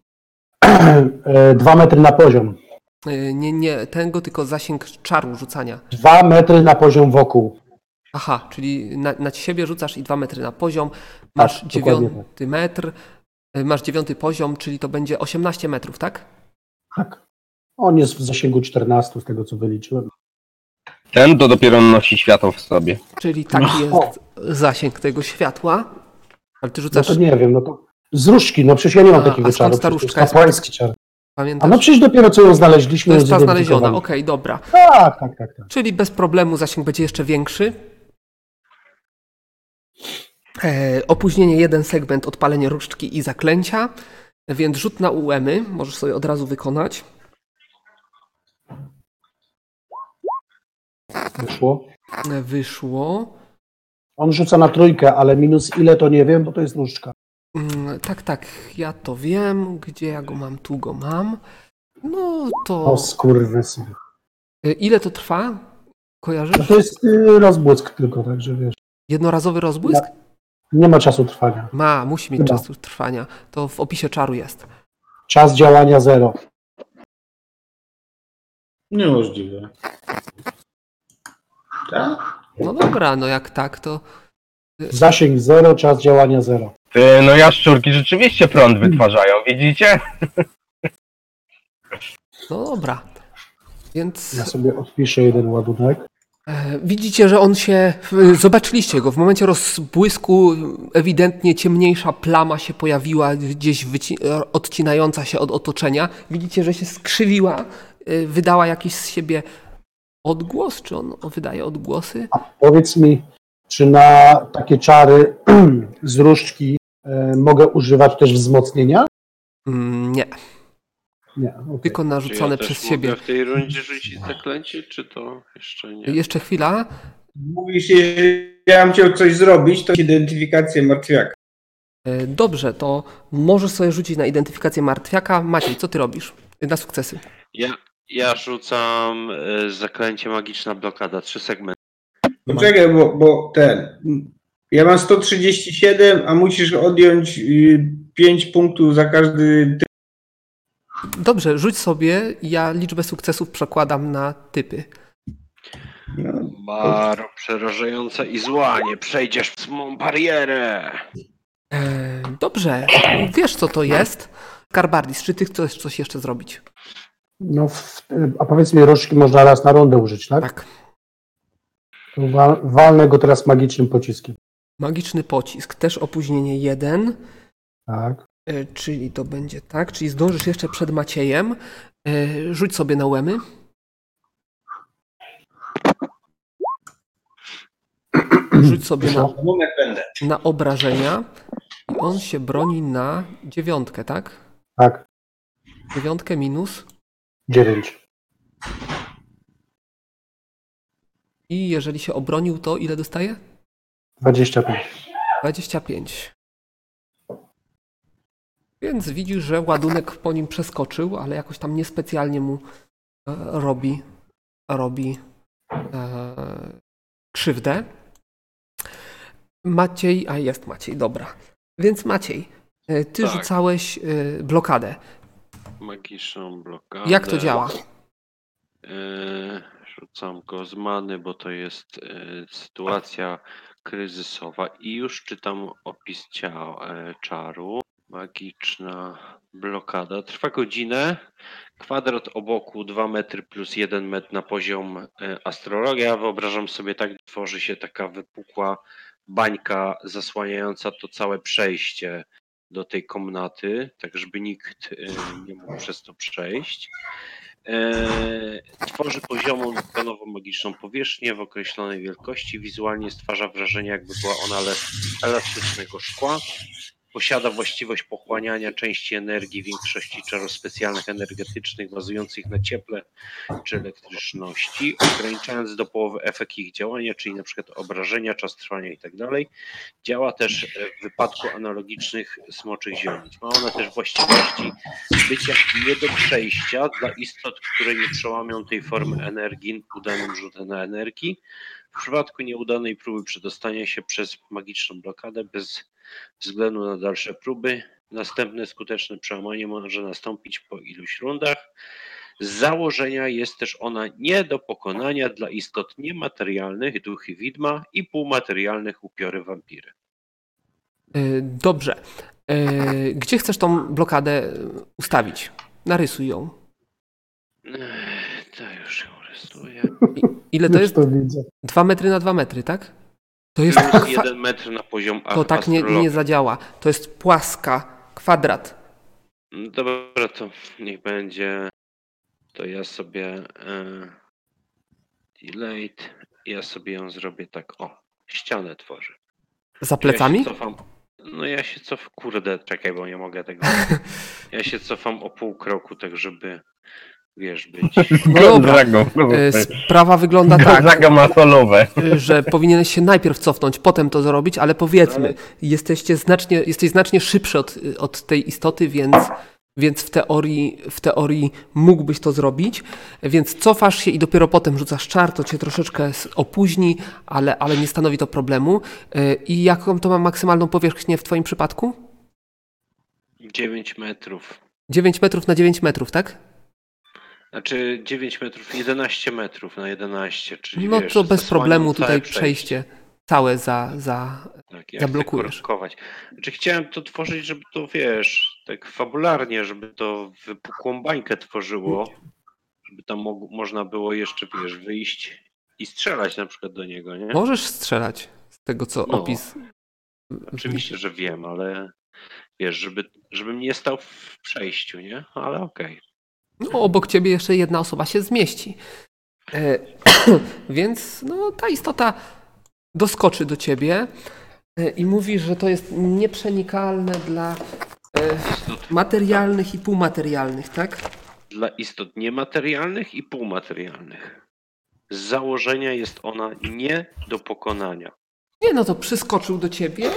E, Dwa metry na poziom. E, Nie, nie, tego tylko zasięg czaru rzucania. Dwa metry na poziom wokół. Aha, czyli na, na siebie rzucasz i dwa metry na poziom. Masz Tak, dziewiąty metr, e, masz dziewiąty poziom, czyli to będzie 18 metrów, tak? Tak. On jest w zasięgu 14 z tego co wyliczyłem. Ten to dopiero nosi światło w sobie. Czyli taki No. jest zasięg tego światła. Ale ty No rzucasz, to nie wiem, no to z różdżki, no przecież ja nie mam A, takiego a skąd czaru. ta przecież jest? kapłański czar. A pamiętasz? no przecież dopiero co ją znaleźliśmy. to jest ta znaleziona, okej, zidentyfikowali. dobra. Tak, tak, tak, tak. Czyli bez problemu zasięg będzie jeszcze większy. E, opóźnienie jeden segment, odpalenie różdżki i zaklęcia. Więc rzut na UEMy możesz sobie od razu wykonać. Wyszło. E, Wyszło. On rzuca na trójkę, ale minus ile to nie wiem, bo to jest różdżka. Mm, Tak, tak, ja to wiem. Gdzie ja go mam? Tu go mam. No to. O skurwysy. E, Ile to trwa? No Kojarzysz? to jest y, rozbłysk tylko, także wiesz. Jednorazowy rozbłysk? Nie ma czasu trwania. Ma, musi mieć Chyba. czas trwania. To w opisie czaru jest. Czas działania zero. Niemożliwe. Tak? No dobra, no jak tak, to. Zasięg zero, czas działania zero. Ty, no jaszczurki rzeczywiście prąd wytwarzają, widzicie? No dobra. Więc. Ja sobie odpiszę jeden ładunek. E, Widzicie, że on się. Zobaczyliście go. W momencie rozbłysku ewidentnie ciemniejsza plama się pojawiła, gdzieś e, odcinająca się od otoczenia. Widzicie, że się skrzywiła, e, wydała jakiś z siebie odgłos, czy on wydaje odgłosy? Powiedz mi, czy na takie czary z różdżki mogę używać też wzmocnienia? Mm, nie, Nie. okej. tylko narzucone ja przez siebie. w tej rundzie rzucić zaklęcie, czy to jeszcze nie? Jeszcze chwila. Mówisz, jeżeli ja bym chciał coś zrobić, to identyfikację martwiaka. E, Dobrze, to możesz sobie rzucić na identyfikację martwiaka. Maciej, co ty robisz? Na sukcesy. Ja, ja rzucam e, zaklęcie magiczna blokada, trzy segmenty. Poczekaj, bo, bo ten. Ja mam 137, a musisz odjąć 5 punktów za każdy. Dobrze, rzuć sobie. Ja liczbę sukcesów przekładam na typy. No, Baro przerażająca i zła, nie przejdziesz przez mą barierę. E, Dobrze, wiesz co to jest. Karbardis, czy ty chcesz coś jeszcze zrobić? No, w, a powiedz mi, różdżki można raz na rundę użyć, tak? Tak. To Wal, walnę go teraz magicznym pociskiem. Magiczny pocisk, też opóźnienie 1, Tak. E, czyli to będzie tak, czyli zdążysz jeszcze przed Maciejem. E, Rzuć sobie na łemy. Rzuć sobie na, na obrażenia. I on się broni na dziewiątkę, tak? Tak. Dziewiątkę minus. 9. I jeżeli się obronił, to ile dostaje? 25. 25. Więc widzisz, że ładunek po nim przeskoczył, ale jakoś tam niespecjalnie mu e, robi, robi e, krzywdę. Maciej, a jest Maciej, dobra. Więc Maciej, e, ty Tak. rzucałeś e, blokadę. Magiczną blokadę. Jak to działa? E, Rzucam go z many, bo to jest sytuacja kryzysowa i już czytam opis ciała, czaru. Magiczna blokada. Trwa godzinę. Kwadrat obok 2 metry plus 1 metr na poziom e, astrologia. Wyobrażam sobie tak, tworzy się taka wypukła bańka zasłaniająca to całe przejście do tej komnaty, tak żeby nikt e, nie mógł przez to przejść. E, Tworzy poziomą pionową magiczną powierzchnię w określonej wielkości. Wizualnie stwarza wrażenie, jakby była ona elastycznego szkła. Posiada właściwość pochłaniania części energii większości czarów specjalnych energetycznych bazujących na cieple czy elektryczności, ograniczając do połowy efekt ich działania, czyli przykład obrażenia, czas trwania itd. Działa też w wypadku analogicznych smoczych zielnic. Ma ona też właściwości bycia nie do przejścia dla istot, które nie przełamią tej formy energii udanym rzutem energii. W przypadku nieudanej próby przedostania się przez magiczną blokadę bez względu na dalsze próby, następne skuteczne przełamanie może nastąpić po iluś rundach. Z założenia jest też ona nie do pokonania dla istot niematerialnych, duchy widma i półmaterialnych upiory wampiry. E, Dobrze. E, Gdzie chcesz tą blokadę ustawić? Narysuj ją. To już ją rysuję. Ile to Już jest? to. 2 metry na 2 metry, tak? To jest jeden metr na poziom To tak nie, nie zadziała. To jest płaska, kwadrat. No Dobra, to niech będzie. To ja sobie e, delayed. Ja sobie ją zrobię tak. O, ścianę tworzę. Za plecami? Ja cofam. No ja się cofam. Kurde, czekaj, bo nie mogę tego. Ja się cofam o pół kroku, tak żeby wiesz, być. No dobra. Gonzago. E, Sprawa wygląda tak, solowe. że powinieneś się najpierw cofnąć, potem to zrobić, ale powiedzmy, jesteście znacznie, jesteś znacznie szybszy od, od tej istoty, więc, więc w, teorii, w teorii mógłbyś to zrobić. Więc cofasz się i dopiero potem rzucasz czar, to cię troszeczkę opóźni, ale, ale nie stanowi to problemu. E, I jaką to ma maksymalną powierzchnię w twoim przypadku? 9 metrów. 9 metrów na 9 metrów, tak? Znaczy 9 metrów, 11 metrów na 11, czyli No wiesz, to bez problemu tutaj przejście całe za, za, Tak, zablokujesz. Znaczy chciałem to tworzyć, żeby to wiesz, tak fabularnie, żeby to wypukłą bańkę tworzyło, żeby tam mo- można było jeszcze, wiesz, wyjść i strzelać na przykład do niego, nie? Możesz strzelać z tego, co No. opis. Oczywiście, że wiem, ale wiesz, żeby, żebym nie stał w przejściu, nie? Ale okej. No, obok ciebie jeszcze jedna osoba się zmieści. E, więc no, ta istota doskoczy do ciebie e, i mówi, że to jest nieprzenikalne dla e, materialnych i półmaterialnych, tak? Dla istot niematerialnych i półmaterialnych. Z założenia jest ona nie do pokonania. Nie, no to przyskoczył do ciebie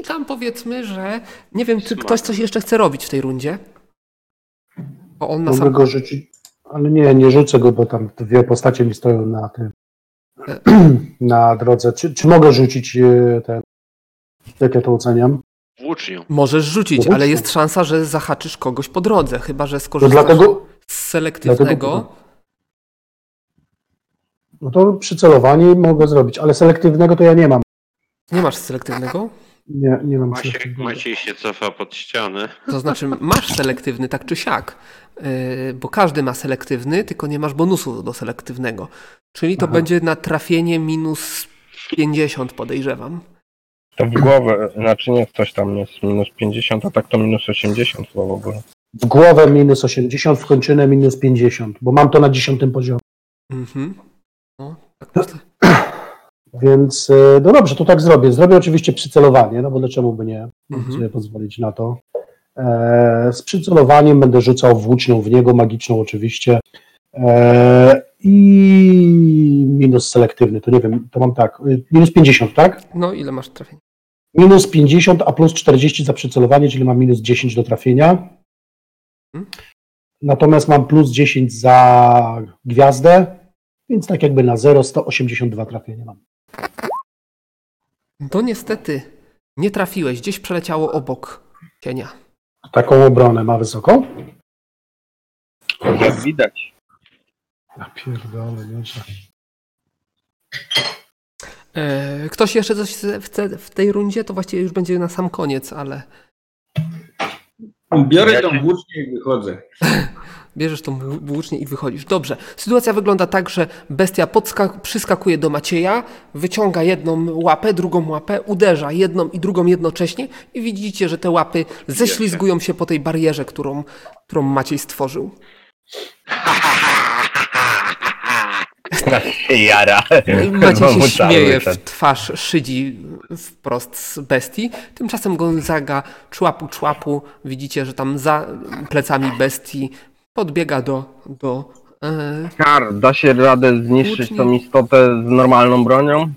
i tam powiedzmy, że nie wiem, czy Smak. ktoś coś jeszcze chce robić w tej rundzie. Bo on na Mogę sam... go rzucić, ale nie, nie rzucę go, bo tam dwie postacie mi stoją na tym, na drodze. Czy, czy mogę rzucić e, ten, jak ja to oceniam? Włócznią. Możesz rzucić, No ale jest szansa, że zahaczysz kogoś po drodze, chyba że skorzystasz dlatego, z selektywnego. dlatego- no to przycelowanie mogę zrobić, ale selektywnego to ja nie mam. Nie masz selektywnego? Nie, nie mam Maciek. Maciej się cofa pod ścianę. To znaczy masz selektywny tak czy siak, yy, bo każdy ma selektywny, tylko nie masz bonusu do selektywnego. Czyli to Aha. będzie na trafienie minus 50 podejrzewam. To w głowę, znaczy nie coś tam jest minus 50, a tak to minus 80 chyba w ogóle. W głowę minus 80, w kończynę minus 50, bo mam to na dziesiątym poziomie. Mhm. No, tak. Więc e, no dobrze, to tak zrobię. Zrobię oczywiście przycelowanie, no bo dlaczego by nie Mhm. sobie pozwolić na to. E, z przycelowaniem będę rzucał włócznią w niego, magiczną oczywiście. E, I minus selektywny, to nie wiem, to mam tak, y, minus 50, tak? No, ile masz trafień? Minus 50, a plus 40 za przycelowanie, czyli mam minus 10 do trafienia. Mhm. Natomiast mam plus 10 za gwiazdę, więc tak jakby na 0, 182 trafienia mam. To niestety nie trafiłeś, gdzieś przeleciało obok cienia. Taką obronę ma wysoką? Jak widać. Ja pierdolę, nie E, ktoś jeszcze coś chce- w tej rundzie? To właściwie już będzie na sam koniec, ale Biorę Ja tą włócznię i wychodzę. bierzesz tą wł- włócznię i wychodzisz. Dobrze. Sytuacja wygląda tak, że bestia przyskakuje do Macieja, wyciąga jedną łapę, drugą łapę, uderza jedną i drugą jednocześnie i widzicie, że te łapy ześlizgują się po tej barierze, którą, którą Maciej stworzył. się jara. Maciej się Znowu cały śmieje w twarz Szydzi wprost z bestii. Tymczasem Gonzaga człapu człapu. Widzicie, że tam za plecami bestii podbiega do, do e, Kar, da się radę zniszczyć Włócznie. tą istotę z normalną bronią?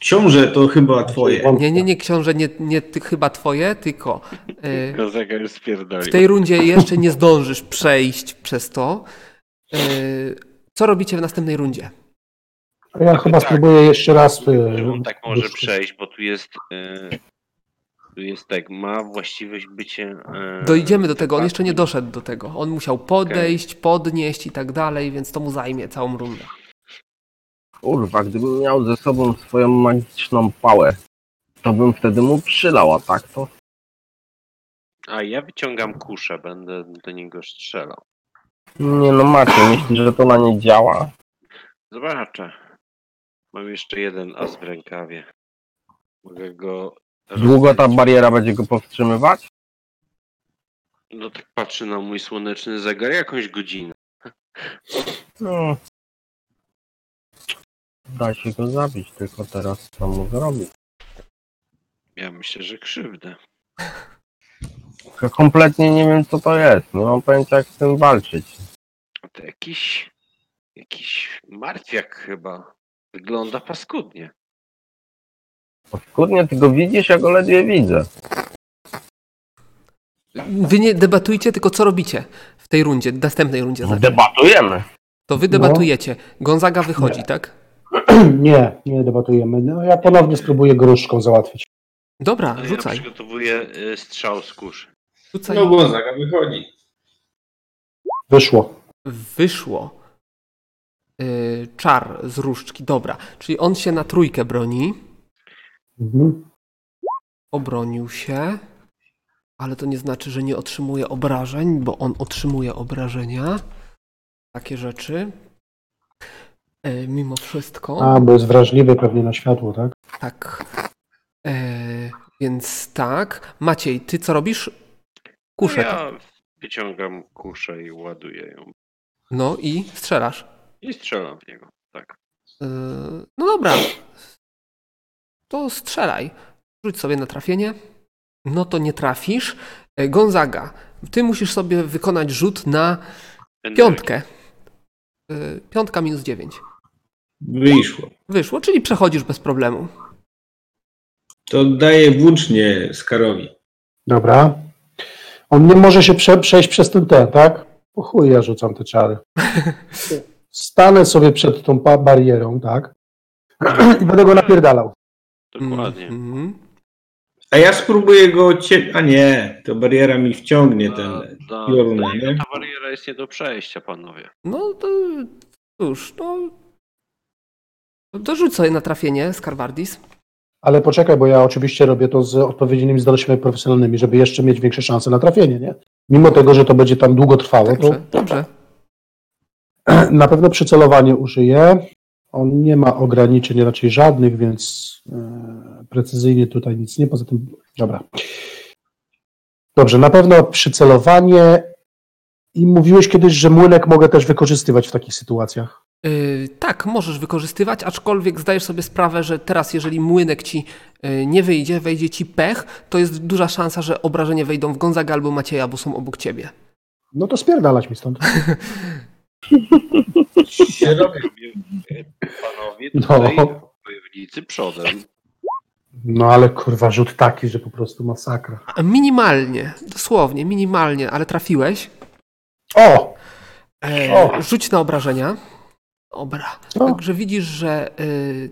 Książę to chyba twoje. Nie, nie, nie, książę, nie, nie ty, chyba twoje, tylko e, Kozega już spierdolił. w tej rundzie jeszcze nie zdążysz przejść przez to. E, co robicie w następnej rundzie? Ja chyba tak. spróbuję jeszcze raz. Że on tak może wyszukać. przejść, bo tu jest. E, jest tak, ma właściwość bycie. E, Dojdziemy do tego, on jeszcze nie doszedł do tego. On musiał podejść, podnieść i tak dalej, więc to mu zajmie całą rundę. Kurwa, gdybym miał ze sobą swoją magiczną pałę, to bym wtedy mu przylał, a tak to... A ja wyciągam kuszę, będę do niego strzelał. Nie no Maciej, myślisz, że to na nie działa? Zobaczę. Mam jeszcze jeden as w rękawie. Mogę go. Długo ta bariera będzie go powstrzymywać? No tak patrzy na mój słoneczny zegar, jakąś godzinę. No. Da się go zabić, tylko teraz co mu zrobić? Ja myślę, że krzywdę. Ja kompletnie nie wiem co to jest, nie mam pojęcia jak z tym walczyć. To jakiś. Jakiś martwiak chyba. Wygląda paskudnie. Paskudnie, ty go widzisz, ja go ledwie widzę. Wy nie debatujcie, tylko co robicie w tej rundzie, następnej rundzie. znaczy. Debatujemy. To wy debatujecie. Gonzaga wychodzi, tak? Nie, nie debatujemy. No, ja ponownie spróbuję gruszką załatwić. Dobra, A ja rzucaj. przygotowuję y, strzał z kuszy. rzucaj. No Gonzaga wychodzi. Wyszło. Wyszło. Yy, czar z różdżki. Dobra, czyli on się na trójkę broni. Mhm. Obronił się. Ale to nie znaczy, że nie otrzymuje obrażeń, bo on otrzymuje obrażenia. Takie rzeczy. Yy, mimo wszystko. A, bo jest wrażliwy pewnie na światło, tak? Tak. E, więc tak. Maciej, ty co robisz? Kuszę. Ja wyciągam kuszę i ładuję ją. No i strzelasz. I strzelam w niego. Tak. Yy, No dobra. To strzelaj. Rzuć sobie na trafienie. No to nie trafisz. E, Gonzaga, ty musisz sobie wykonać rzut na piątkę. Yy, Piątka minus 9. Wyszło. Wyszło, czyli przechodzisz bez problemu. To daję włócznie Skarowi. Dobra. On nie może się prze, przejść przez ten ten, tak? Po chuj ja rzucam te czary. Stanę sobie przed tą barierą, tak? I będę go napierdalał. Dokładnie. Mhm. A ja spróbuję go cie... A nie, to bariera mi wciągnie ten ta, piorun, nie? ta bariera jest nie do przejścia, panowie. No to cóż, no. To sobie na trafienie, Skarbardis. Ale poczekaj, bo ja oczywiście robię to z odpowiednimi zdolnościami profesjonalnymi, żeby jeszcze mieć większe szanse na trafienie, nie? Mimo tego, że to będzie tam długo trwało, to Dobrze, dobrze. na pewno przycelowanie użyję. On nie ma ograniczeń raczej żadnych, więc e, precyzyjnie tutaj nic nie. Poza tym, dobra. Dobrze, na pewno przycelowanie. I mówiłeś kiedyś, że młynek mogę też wykorzystywać w takich sytuacjach. Yy, tak, możesz wykorzystywać, aczkolwiek zdajesz sobie sprawę, że teraz, jeżeli młynek ci yy, nie wyjdzie, wejdzie ci pech, to jest duża szansa, że obrażenia wejdą w Gonzaga albo Macieja, bo są obok ciebie. No to spierdalać mi stąd. Robi. Panowie, No. tutaj wojownicy przodem. No ale kurwa, rzut taki, że po prostu masakra. A Minimalnie, dosłownie, minimalnie, ale trafiłeś. O! E, O. Rzuć na obrażenia. Dobra. O. Także widzisz, że y,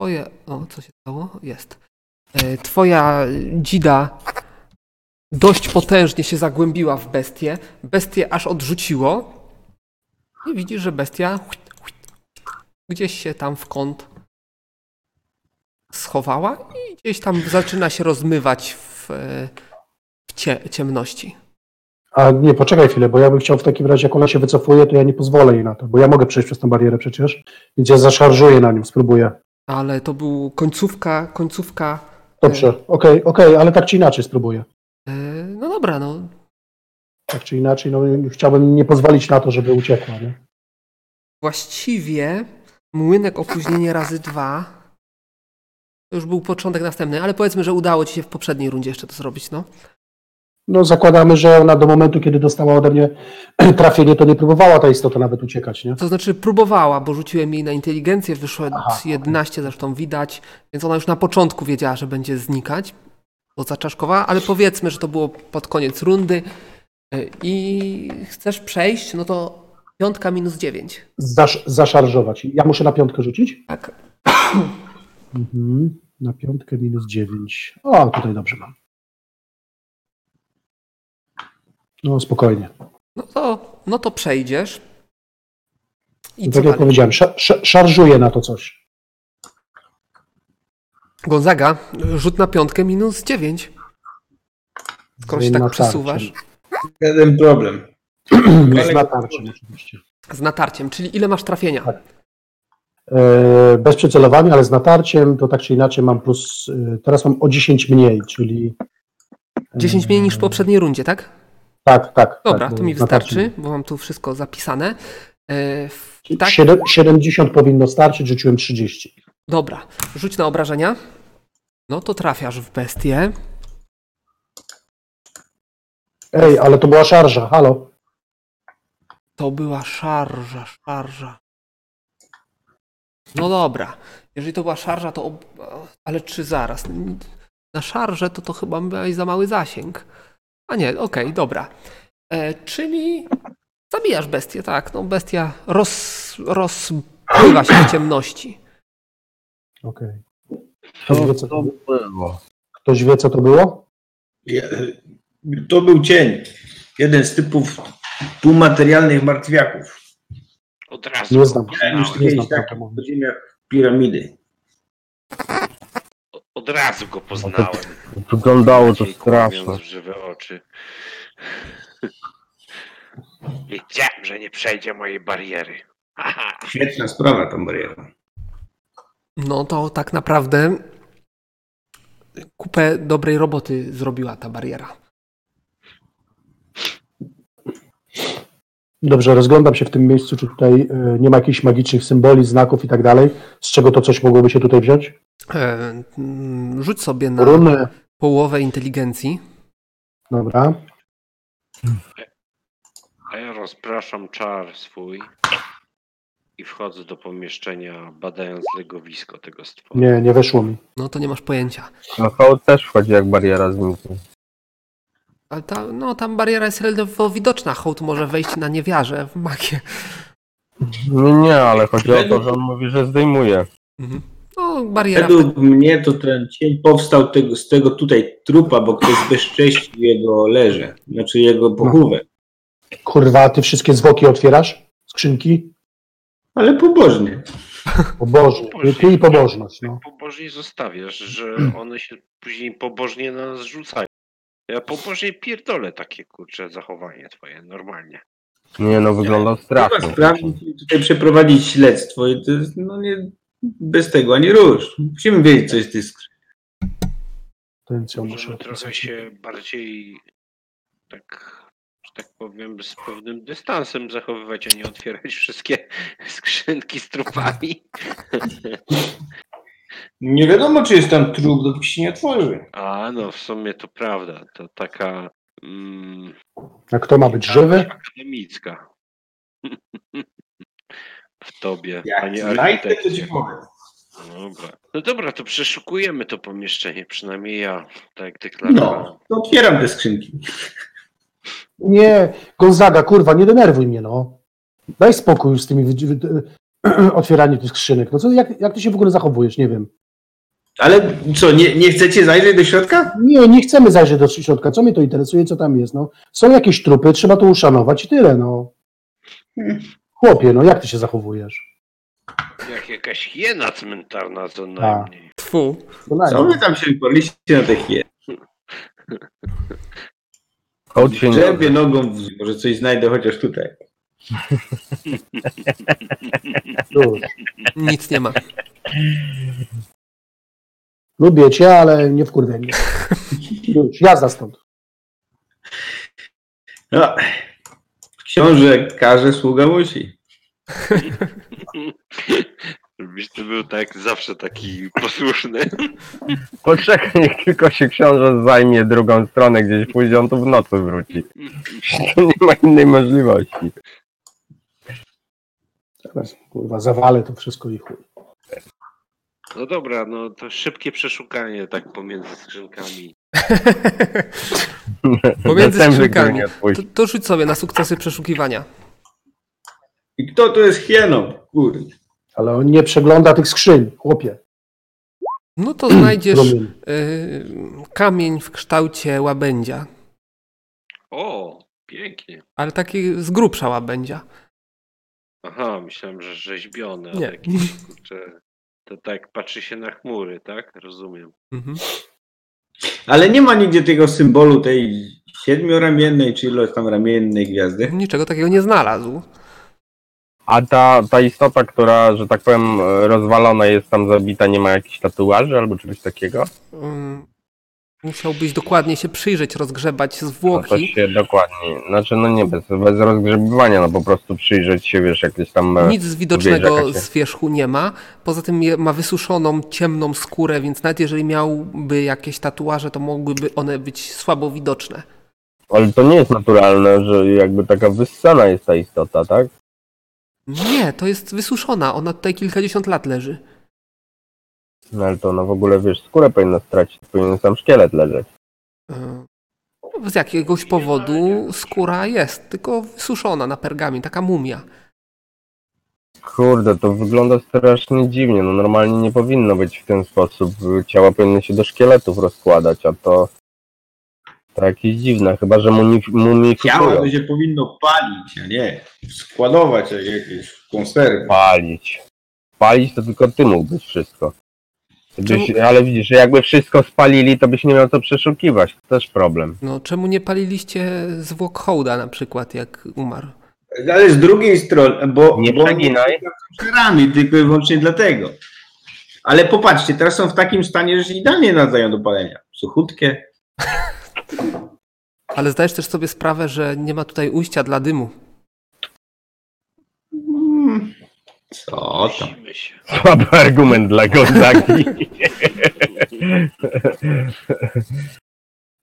twoje. O, co się stało? Jest. Y, twoja dzida dość potężnie się zagłębiła w bestię. Bestię aż odrzuciło. I widzisz, że bestia gdzieś się tam w kąt schowała i gdzieś tam zaczyna się rozmywać w, e, w cie, ciemności. A nie, poczekaj chwilę, bo ja bym chciał w takim razie, jak ona się wycofuje, to ja nie pozwolę jej na to, bo ja mogę przejść przez tę barierę przecież, więc ja zaszarżuję na nią, spróbuję. Ale to był końcówka, końcówka. Dobrze, okej, okej, ale tak czy inaczej spróbuję. e, No dobra, no. Tak czy inaczej, no chciałbym nie pozwolić na to, żeby uciekła, nie? Właściwie młynek opóźnienie razy dwa. To już był początek następny, ale powiedzmy, że udało ci się w poprzedniej rundzie jeszcze to zrobić, no. No zakładamy, że ona do momentu, kiedy dostała ode mnie trafienie, to nie próbowała ta istota nawet uciekać, nie? To znaczy próbowała, bo rzuciłem jej na inteligencję, wyszło Aha, 11, zresztą widać, więc ona już na początku wiedziała, że będzie znikać, bo zaczaszkowała, ale powiedzmy, że to było pod koniec rundy i chcesz przejść, no to piątka minus 9. Zasz, zaszarżować. Ja muszę na piątkę rzucić? Tak. Mhm. Na piątkę minus 9. O, tutaj dobrze mam. No spokojnie. No to, no to przejdziesz. I co tak jak powiedziałem, sza, sza, szarżuję na to coś. Gonzaga, rzut na piątkę minus 9. Skoro się tak przesuwasz. Jeden problem. Z natarciem oczywiście. Z natarciem, czyli ile masz trafienia? Tak. E, bez przycelowania, ale z natarciem, to tak czy inaczej mam plus, e, teraz mam o 10 mniej, czyli... e, 10 mniej niż w poprzedniej rundzie, tak? Tak, tak. Dobra, tak, to mi z natarciem. wystarczy, bo mam tu wszystko zapisane. E, tak, siedem- 70 powinno starczyć, rzuciłem 30. dobra. Rzuć na obrażenia. No to trafiasz w bestię. Ej, ale to była szarża, halo. To była szarża, szarża. No dobra. Jeżeli to była szarża, to. Ob... Ale czy zaraz? Na szarżę to to chyba miałeś za mały zasięg. A nie, okej, dobra. E, czyli zabijasz bestię, tak. No bestia roz, rozpływa się w ciemności. Okej. Ktoś, wie, co to, było? ktoś wie, co to było? Ja- To był cień. Jeden z typów półmaterialnych martwiaków. Od razu Nie go znam. Ja już poznałem. Nie znam tak podziemiach piramidy. Od razu go poznałem. Wyglądało to strasznie. żywe oczy. Wiedziałem, że nie przejdzie mojej bariery. Haha. Świetna sprawa ta bariera. No to tak naprawdę kupę dobrej roboty zrobiła ta bariera. Dobrze, rozglądam się w tym miejscu, czy tutaj y, nie ma jakichś magicznych symboli, znaków i tak dalej. Z czego to coś mogłoby się tutaj wziąć? E, mm, rzuć sobie na Runy. połowę inteligencji. Dobra. A ja rozpraszam czar swój i wchodzę do pomieszczenia, badając legowisko tego stwora. Nie, nie weszło mi. No to nie masz pojęcia. No hołd też wchodzi jak bariera zniknie. Ale ta, no, tam bariera jest ledwo widoczna. Hołd może wejść na niewiarze w magię. Nie, ale chodzi o to, że on mówi, że zdejmuje. Mhm. No, bariera. Według mnie to ten cień powstał tego, z tego tutaj trupa, bo ktoś bezcześcił jego leże, znaczy jego pochówek. Kurwa, ty wszystkie zwłoki otwierasz? Skrzynki? Ale pobożnie. O Boże, ty i pobożność, no. Pobożnie zostawiasz, że one się później pobożnie na nas rzucają. Ja pobożnie pierdolę takie kurcze zachowanie twoje, normalnie. Nie no, wygląda Trzeba strasznie. sprawdzić i tutaj przeprowadzić śledztwo i to jest, no nie, bez tego ani rusz. Musimy wiedzieć, co jest w więc ja muszę trochę się bardziej tak, że tak powiem, z pewnym dystansem zachowywać, a nie otwierać wszystkie skrzynki z trupami. Nie wiadomo, czy jest tam trup, dopóki się nie otworzy. A no, w sumie to prawda. To taka mm, A kto ma być żywy? akademicka. W tobie, Jak panie znajdę, to ci architekcie. powiem. Dobra. No dobra, to przeszukujemy to pomieszczenie, przynajmniej ja, tak jak deklarowałem. No, to otwieram te skrzynki. Nie, Gonzaga, kurwa, nie denerwuj mnie, no. Daj spokój z tymi wy- wy- otwieraniem tych skrzynek. No co, jak, jak ty się w ogóle zachowujesz? Nie wiem. Ale co, nie, nie chcecie zajrzeć do środka? Nie, nie chcemy zajrzeć do środka. Co mnie to interesuje, co tam jest? No, są jakieś trupy, trzeba to uszanować i tyle, no. Chłopie, no jak ty się zachowujesz? Jak jakaś hiena cmentarna co A. najmniej. Tfu. Co wy tam się porliście na te się nie... Drzebie nogą, w- może coś znajdę chociaż tutaj. Nic nie ma. Lubię cię, ale nie wkurwiaj mnie. Już, jazda stąd. No, książę każe, sługa musi. Żebyś ty był tak zawsze taki posłuszny. Poczekaj, niech tylko się książę zajmie drugą stronę gdzieś pójdzie, on tu w nocy wróci. Nie ma innej możliwości. Teraz, kurwa, zawalę to wszystko i chuj. No dobra, no to szybkie przeszukanie tak pomiędzy skrzynkami. Pomiędzy skrzynkami. To, to rzuć sobie na sukcesy przeszukiwania. I kto tu jest hieną? Kurde. Ale on nie przegląda tych skrzyń, chłopie. No to znajdziesz y, kamień w kształcie łabędzia, O, pięknie. ale taki z grubsza łabędzia. Aha, myślałem, że rzeźbione. Nie. Nie. Jakieś, kurczę, to tak patrzy się na chmury, tak? Rozumiem. Mhm. Ale nie ma nigdzie tego symbolu tej siedmioramiennej, czy ilość tam ramiennej gwiazdy. Niczego takiego nie znalazł. A ta, ta istota, która, że tak powiem, rozwalona jest tam zabita, nie ma jakichś tatuaży albo czegoś takiego? Ym, Musiałbyś dokładnie się przyjrzeć, rozgrzebać No to zwłoki. się dokładnie, znaczy no nie bez, bez rozgrzebywania, no po prostu przyjrzeć się, wiesz, jakieś tam... e, Nic widocznego z wierzchu nie ma. Poza tym ma wysuszoną, ciemną skórę, więc nawet jeżeli miałby jakieś tatuaże, to mogłyby one być słabo widoczne. Ale to nie jest naturalne, że jakby taka wyssana jest ta istota, tak? Nie, to jest wysuszona. Ona tutaj kilkadziesiąt lat leży. No ale to ona w ogóle, wiesz, skórę powinna stracić, powinien sam szkielet leżeć. Yy, Z jakiegoś powodu skóra jest, tylko wysuszona na pergamin, taka mumia. Kurde, to wygląda strasznie dziwnie, no normalnie nie powinno być w ten sposób. Ciała powinny się do szkieletów rozkładać, a to... To jakieś dziwne, chyba że mumif- Ciało mumifikują. to się powinno palić, a nie składować jak jakieś konserwy. Palić. Palić to tylko ty mógłbyś wszystko. Byś, Czemu- ale widzisz, że jakby wszystko spalili, to byś nie miał co przeszukiwać. To też problem. No, czemu nie paliliście zwłok hołda na przykład, jak umarł? Ale z drugiej strony, bo, Nie bo przeginaj. są rany, tylko i wyłącznie dlatego. Ale popatrzcie, teraz są w takim stanie, że się idealnie nadają do palenia. Suchutkie. Ale zdajesz też sobie sprawę, że nie ma tutaj ujścia dla dymu. Co tam? Słaby argument dla Gonzagi.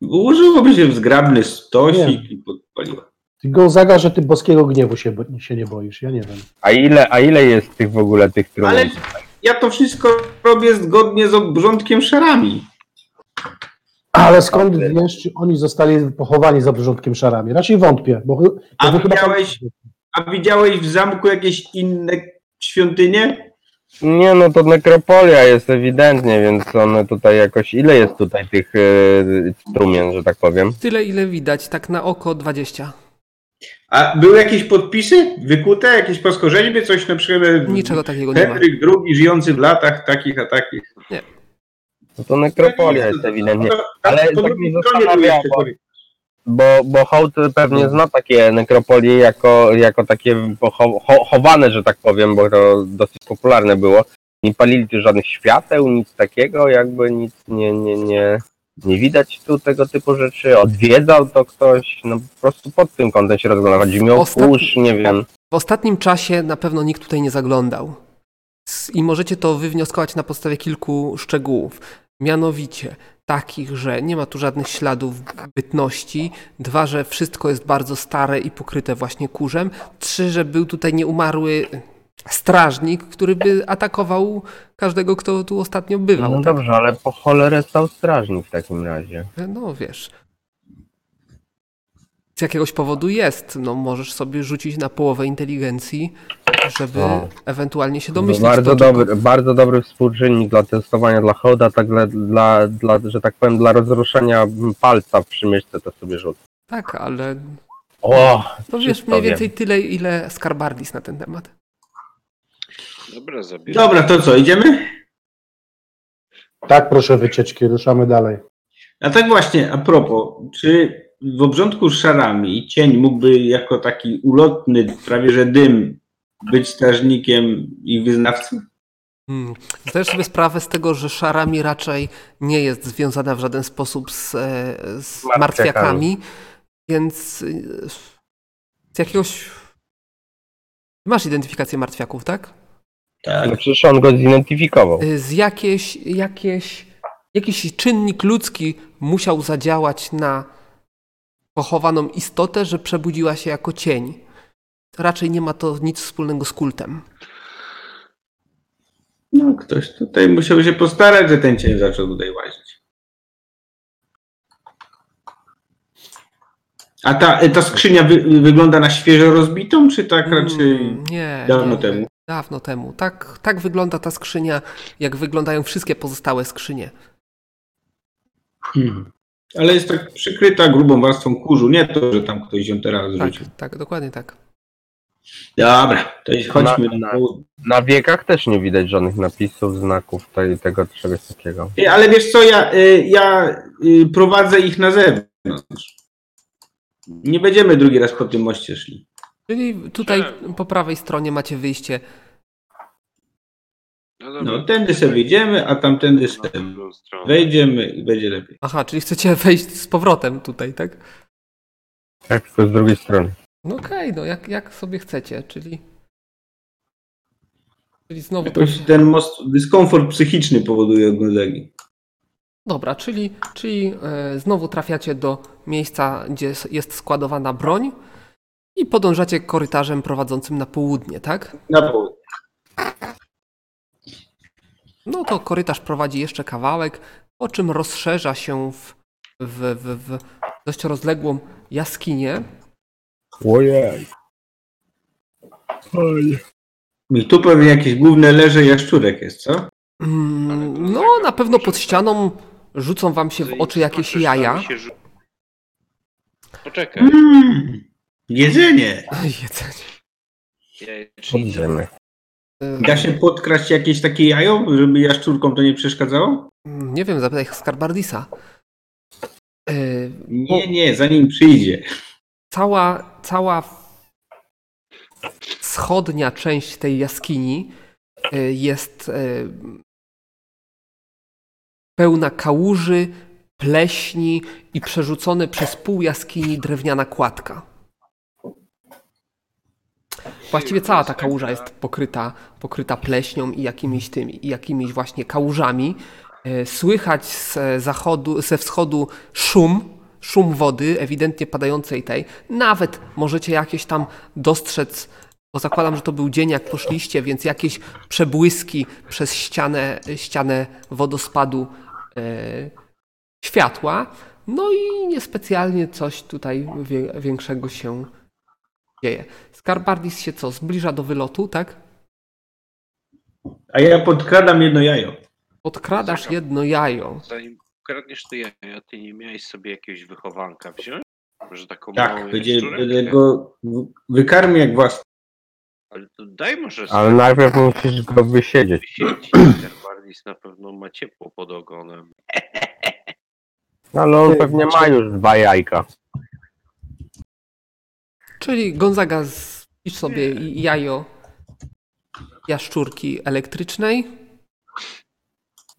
Ułożyłoby się w zgrabny stosik i podpaliła. Ty Gonzaga, że ty boskiego gniewu się, bo- się nie boisz, ja nie wiem. A ile, a ile jest tych w ogóle tych Ale trumien? ja to wszystko robię zgodnie z obrządkiem szarami. Ale skąd wiesz, czy oni zostali pochowani za obrządkiem szarami? Raczej wątpię, bo, bo A wy chyba- widziałeś, a widziałeś w zamku jakieś inne świątynie? Nie, no to nekropolia jest ewidentnie, więc one tutaj jakoś... Ile jest tutaj tych e, trumien, że tak powiem? Tyle, ile widać, tak na oko 20. A były jakieś podpisy wykute, jakieś poskorzeźby, coś na przykład Niczego takiego nie ma. Henryk II żyjący w latach takich a takich. No to nekropolia jest ewidentnie. Ale po tak drugiej mnie stronie zastanawia, bo-. Bo, bo hołd pewnie zna takie nekropolie jako, jako takie cho- chowane, że tak powiem, bo to dosyć popularne było. Nie palili tu żadnych świateł, nic takiego, jakby nic nie, nie, nie, nie widać tu tego typu rzeczy. Odwiedzał to ktoś, no po prostu pod tym kątem się rozglądał. Chodzi mi o Ostatni- kurz, nie wiem. W ostatnim czasie na pewno nikt tutaj nie zaglądał. I możecie to wywnioskować na podstawie kilku szczegółów. Mianowicie takich, że nie ma tu żadnych śladów bytności. Dwa, że wszystko jest bardzo stare i pokryte właśnie kurzem. Trzy, że był tutaj nieumarły strażnik, który by atakował każdego, kto tu ostatnio bywał. No tak? dobrze, ale po cholerę stał strażnik w takim razie. No wiesz. Z jakiegoś powodu jest. No możesz sobie rzucić na połowę inteligencji, żeby O. ewentualnie się domyślić. bardzo dobry, bardzo dobry współczynnik dla testowania dla hołda, tak dla, dla, dla, że tak powiem, dla rozruszenia palca w przymyśce to sobie rzucę. Tak, ale O, to wiesz mniej wiem. więcej tyle, ile Skarbardis na ten temat. Dobra, zabieram. Dobra, to co, idziemy? Tak, proszę wycieczki, ruszamy dalej. A tak właśnie, a propos, czy w obrządku szarami cień mógłby jako taki ulotny, prawie że dym, być strażnikiem ich wyznawcą? Hmm. Zdajesz sobie sprawę z tego, że szarami raczej nie jest związana w żaden sposób z, e, z Martwiakami. więc z jakiegoś... Masz identyfikację martwiaków, tak? Tak. no przecież on go zidentyfikował. Y, z jakieś, jakieś, jakiś czynnik ludzki musiał zadziałać na pochowaną istotę, że przebudziła się jako cień. Raczej nie ma to nic wspólnego z kultem. No, ktoś tutaj musiał się postarać, że ten cień zaczął tutaj łazić. A ta, ta skrzynia wy, wygląda na świeżo rozbitą, czy tak raczej Mm, nie, dawno nie, temu? Dawno temu. Tak, tak wygląda ta skrzynia, jak wyglądają wszystkie pozostałe skrzynie. Hmm. Ale jest tak przykryta grubą warstwą kurzu, nie to, że tam ktoś ją teraz Tak, rzucił. tak, dokładnie tak. Dobra, to jest, chodźmy Na- na, na- wiekach też nie widać żadnych napisów, znaków, tej, tego czegoś takiego. Ale wiesz co, ja, y, ja y, prowadzę ich na zewnątrz. Nie będziemy drugi raz po tym moście szli. Czyli tutaj Tak. po prawej stronie macie wyjście. No, dobra, No, tędy sobie wyjdziemy, a tamtędy sobie drugą stronę. wejdziemy i będzie lepiej. Aha, czyli chcecie wejść z powrotem tutaj, tak? Tak, tylko z drugiej strony. No okej, no jak, jak sobie chcecie, czyli... Czyli znowu... Jakoś ten most, dyskomfort psychiczny powoduje od Gonzagi. Dobra, czyli, czyli e, znowu trafiacie do miejsca, gdzie jest składowana broń i podążacie korytarzem prowadzącym na południe, tak? Na południe. No to korytarz prowadzi jeszcze kawałek, po czym rozszerza się w, w, w, w dość rozległą jaskinię. Ojej. Oj. I tu pewnie jakieś główne leże jaszczurek jest, co? Mm, No, na pewno pod ścianą rzucą wam się w oczy jakieś jaja. Poczekaj. Mm, jedzenie. Jedzenie. Jajecznica. E, Da się podkraść jakieś takie jajo, żeby jaszczurkom to nie przeszkadzało? Nie wiem, zapytaj Skarbardisa. E, Nie, nie, zanim przyjdzie. cała, cała wschodnia część tej jaskini y, jest y, pełna kałuży, pleśni i przerzucony przez pół jaskini drewniana kładka. Właściwie cała ta kałuża jest pokryta, pokryta pleśnią i jakimiś tymi, i jakimiś właśnie kałużami. E, Słychać z zachodu, ze wschodu szum, szum wody, ewidentnie padającej tej. Nawet możecie jakieś tam dostrzec, bo zakładam, że to był dzień, jak poszliście, więc jakieś przebłyski przez ścianę, ścianę wodospadu e, światła. No i niespecjalnie coś tutaj większego się dzieje. Skarbardis się co, zbliża do wylotu, tak? A ja podkradam jedno jajo. Podkradasz jedno jajo. Zanim kradniesz to jaja, ty nie miałeś sobie jakiegoś wychowanka wziąć? Może taką Tak, małą będzie, będę go wykarmię jak własny. Ale to daj może Ale najpierw musisz go wysiedzieć. wysiedzieć. Terbardis na pewno ma ciepło pod ogonem. Ale on pewnie ma już dwa jajka. Czyli Gonzaga zpisz sobie jajo jaszczurki elektrycznej.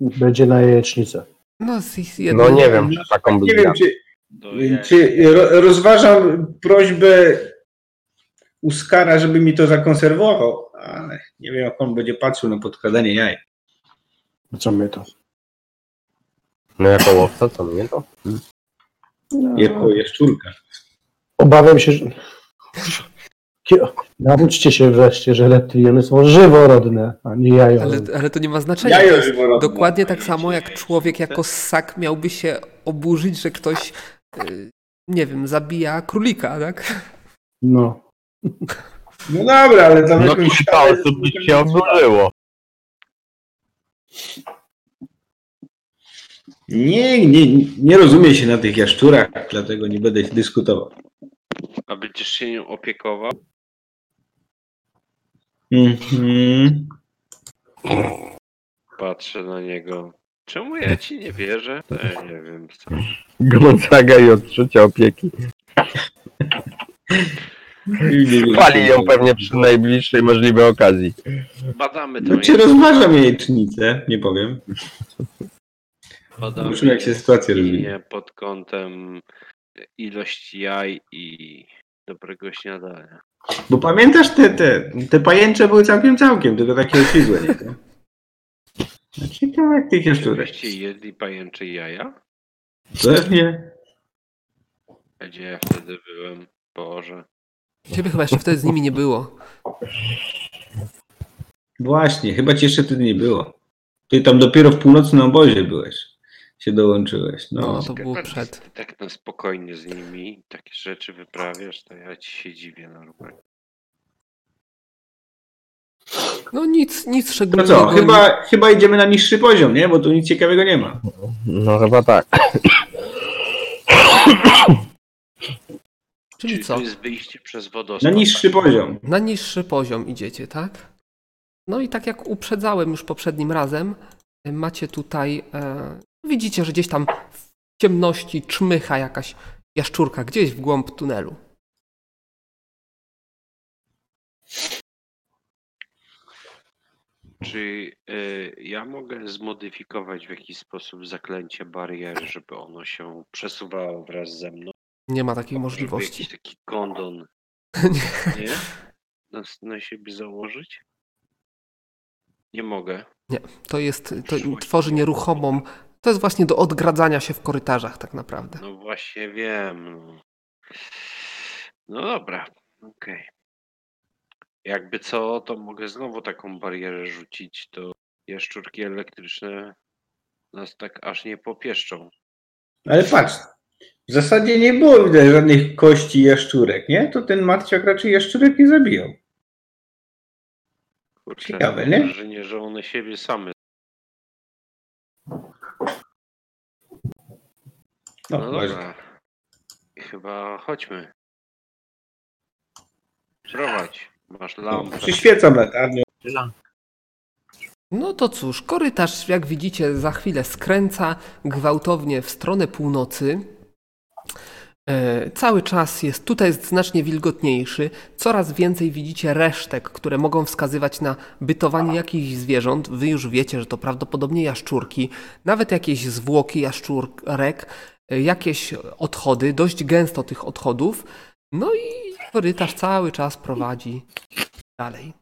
Będzie na jajecznicę. No, z z jedno No nie wiem, czy taką Nie wiem, czy, czy ro, rozważam prośbę Uskara, żeby mi to zakonserwował, ale nie wiem, jak on będzie patrzył na podkradanie jaj. Co mnie to? No jako łowca, co mnie to? Jako jaszczurka. Obawiam się, że... Nauczcie się wreszcie, że leptriony są żyworodne, a nie jajo. Ale, ale to nie ma znaczenia. Jajo To jest żyworodne. Dokładnie tak samo, jak człowiek jako ssak miałby się oburzyć, że ktoś, y, nie wiem, zabija królika, tak? No. No dobra, ale tam No jakąś kilka osób by się oburzyło. Nie, nie, nie rozumie się na tych jaszczurach, dlatego nie będę dyskutował. A będziesz się nią opiekował? Mhm. Patrzę na niego. Czemu ja ci nie wierzę? To ja nie wiem. Co. Gonzaga i odczucia opieki. Chwali ją pewnie przy najbliższej możliwej okazji. Badamy to. Znaczy rozważam jajecznicę, nie powiem. Badamy Zobaczymy, jak się sytuacja nie pod kątem ilości jaj i dobrego śniadania. Bo pamiętasz, te, te, te pajęcze były całkiem całkiem, tylko takie oświgłe, nie? No Ciekawe jak tych. Żebyście jedli pajęcze jaja? Pewnie. Gdzie ja wtedy byłem? Boże. Ciebie chyba jeszcze wtedy z nimi nie było. Właśnie, chyba cię jeszcze wtedy nie było. Ty tam dopiero w północnym obozie byłeś. Się dołączyłeś. No. No, to było przed. Ty tak na spokojnie z nimi takie rzeczy wyprawiasz, to ja ci się dziwię normalnie. No nic, nic No szczególnego. co, chyba, chyba idziemy na niższy poziom, nie? Bo tu nic ciekawego nie ma. No chyba tak. Czyli co? to jest wyjście przez Na wodospad. niższy poziom. Na niższy poziom idziecie, tak? No i tak jak uprzedzałem już poprzednim razem, macie tutaj, e, widzicie, że gdzieś tam w ciemności czmycha jakaś jaszczurka, gdzieś w głąb tunelu. Czy y, ja mogę zmodyfikować w jakiś sposób zaklęcie bariery, żeby ono się przesuwało wraz ze mną? Nie ma takiej możliwości. jakiś taki kondon, nie? Na, na siebie założyć? Nie mogę. To jest, to tworzy nieruchomą, to jest właśnie do odgradzania się w korytarzach tak naprawdę. No właśnie wiem. No, no dobra, okej. Jakby co, to mogę znowu taką barierę rzucić, to jaszczurki elektryczne nas tak aż nie popieszczą. Ale patrz, w zasadzie nie było widać żadnych kości jaszczurek, nie? To ten Marciak raczej jaszczurek nie zabijał. Kurczę, Ciekawe, mam nie? wrażenie, że one siebie same. No, No właśnie. dobra. Chyba chodźmy. Prowadź. Masz No, lampę. przyświecam latarnią. No to cóż, korytarz, jak widzicie, za chwilę skręca gwałtownie w stronę północy. E, cały czas jest, tutaj jest znacznie wilgotniejszy. Coraz więcej widzicie resztek, które mogą wskazywać na bytowanie jakichś zwierząt. Wy już wiecie, że to prawdopodobnie jaszczurki, nawet jakieś zwłoki jaszczurek, jakieś odchody, dość gęsto tych odchodów. No i Korytarz cały czas prowadzi dalej.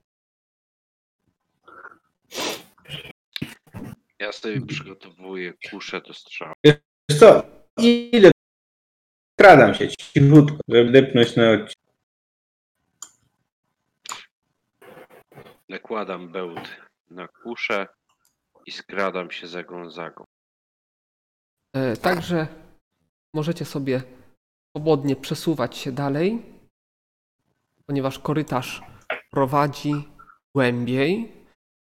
Ja sobie przygotowuję kuszę do strzału. Wiesz co, ile skradam się cichutko, żeby depnąć na odcinek. Nakładam bełt na kuszę i skradam się za Gonzagą. E, Także możecie sobie swobodnie przesuwać się dalej, ponieważ korytarz prowadzi głębiej.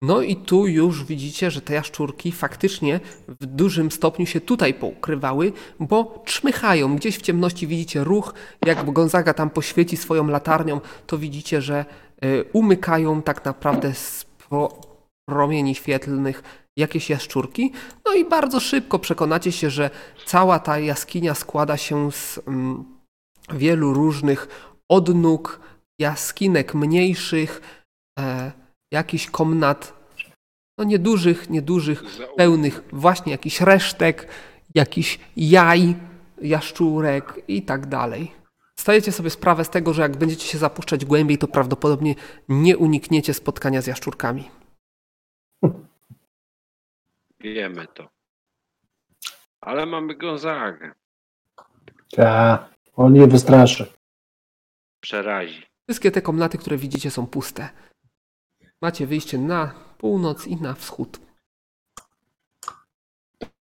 No i tu już widzicie, że te jaszczurki faktycznie w dużym stopniu się tutaj poukrywały, bo czmychają. Gdzieś w ciemności widzicie ruch, jak Gonzaga tam poświeci swoją latarnią, to widzicie, że e, umykają tak naprawdę z pro- promieni świetlnych jakieś jaszczurki. No i bardzo szybko przekonacie się, że cała ta jaskinia składa się z mm, wielu różnych odnóg, jaskinek mniejszych, e, jakichś komnat, no niedużych, niedużych, pełnych właśnie jakichś resztek, jakichś jaj, jaszczurek i tak dalej. Zdajecie sobie sprawę z tego, że jak będziecie się zapuszczać głębiej, to prawdopodobnie nie unikniecie spotkania z jaszczurkami. Wiemy to. Ale mamy Gonzagę. Ta, on nie wystraszy. Przerazi. Wszystkie te komnaty, które widzicie, są puste. Macie wyjście na północ i na wschód.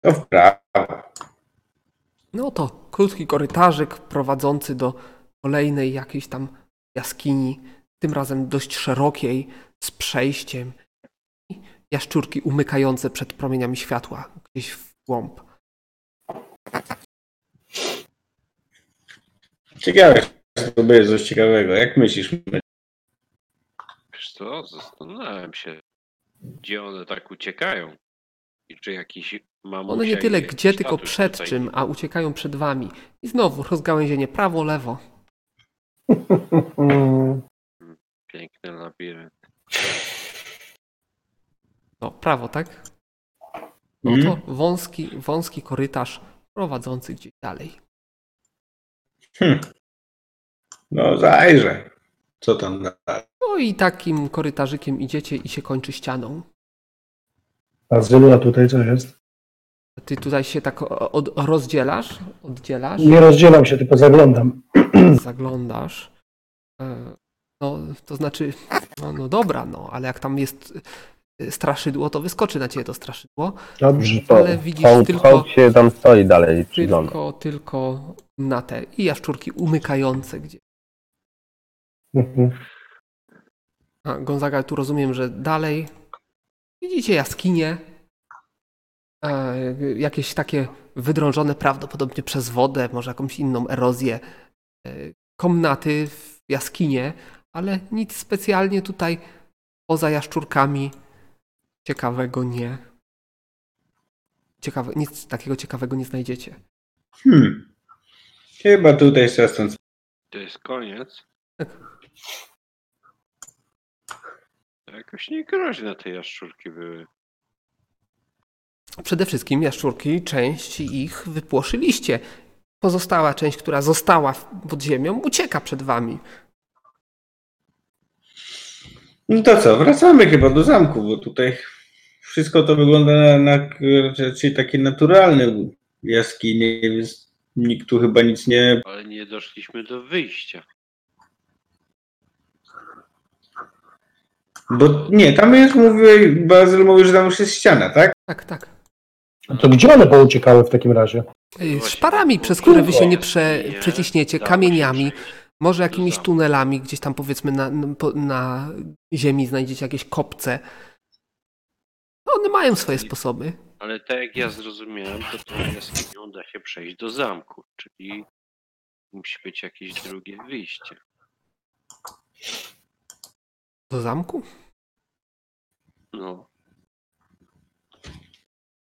To w prawo. No to krótki korytarzyk prowadzący do kolejnej jakiejś tam jaskini, tym razem dość szerokiej, z przejściem. Jaszczurki umykające przed promieniami światła gdzieś w głąb. Ciekawe, to będzie coś ciekawego. Jak myślisz? Wiesz co, zastanawiałem się, gdzie one tak uciekają. I czy jakiś mamusia One nie tyle gdzie, tylko przed tutaj- czym, a uciekają przed wami. I znowu rozgałęzienie prawo, lewo. Mm, Piękny labirynt. No, prawo, tak? No Mhm. to wąski, wąski korytarz prowadzący gdzieś dalej. No zajrzę. Co tam dalej? No i takim korytarzykiem idziecie i się kończy ścianą. A Zylu, a tutaj co jest? Ty tutaj się tak od, rozdzielasz, oddzielasz, Nie rozdzielam się, tylko zaglądam. zaglądasz. E, No, to znaczy, no, no dobra, no, ale jak tam jest straszydło, to wyskoczy na ciebie to straszydło. Dobrze. Ale widzisz Hołd, tylko- hołd się tam stoi dalej przygląda. Tylko, tylko na te i jaszczurki umykające gdzie. Mhm. A, Gonzaga, tu rozumiem, że dalej widzicie jaskinie, e, jakieś takie wydrążone prawdopodobnie przez wodę, może jakąś inną erozję, e, komnaty w jaskinie, ale nic specjalnie tutaj poza jaszczurkami ciekawego nie. Ciekawe, nic takiego ciekawego nie znajdziecie. Hmm. Chyba tutaj stąd. To jest koniec. Tak. To Jakoś niegroźne te jaszczurki były. Przede wszystkim jaszczurki, część ich wypłoszyliście. Pozostała część, która została pod ziemią, ucieka przed wami. No to co, wracamy chyba do zamku, bo tutaj wszystko to wygląda na, na raczej takie naturalne jaskinie, więc nikt tu chyba nic nie... Ale nie doszliśmy do wyjścia. Bo nie, tam jest, mówię, Bazyl mówi, że tam już jest ściana, tak? Tak, tak. A to gdzie one pouciekały w takim razie? Y, Szparami, przez które wy się nie prze, przeciśniecie, dało się kamieniami, przejść. może jakimiś tunelami, gdzieś tam powiedzmy na, na, po- na ziemi znajdziecie jakieś kopce. One mają swoje sposoby. Ale tak jak ja zrozumiałem, to tą jaskinią da się przejść do zamku, czyli musi być jakieś drugie wyjście. Do zamku? No.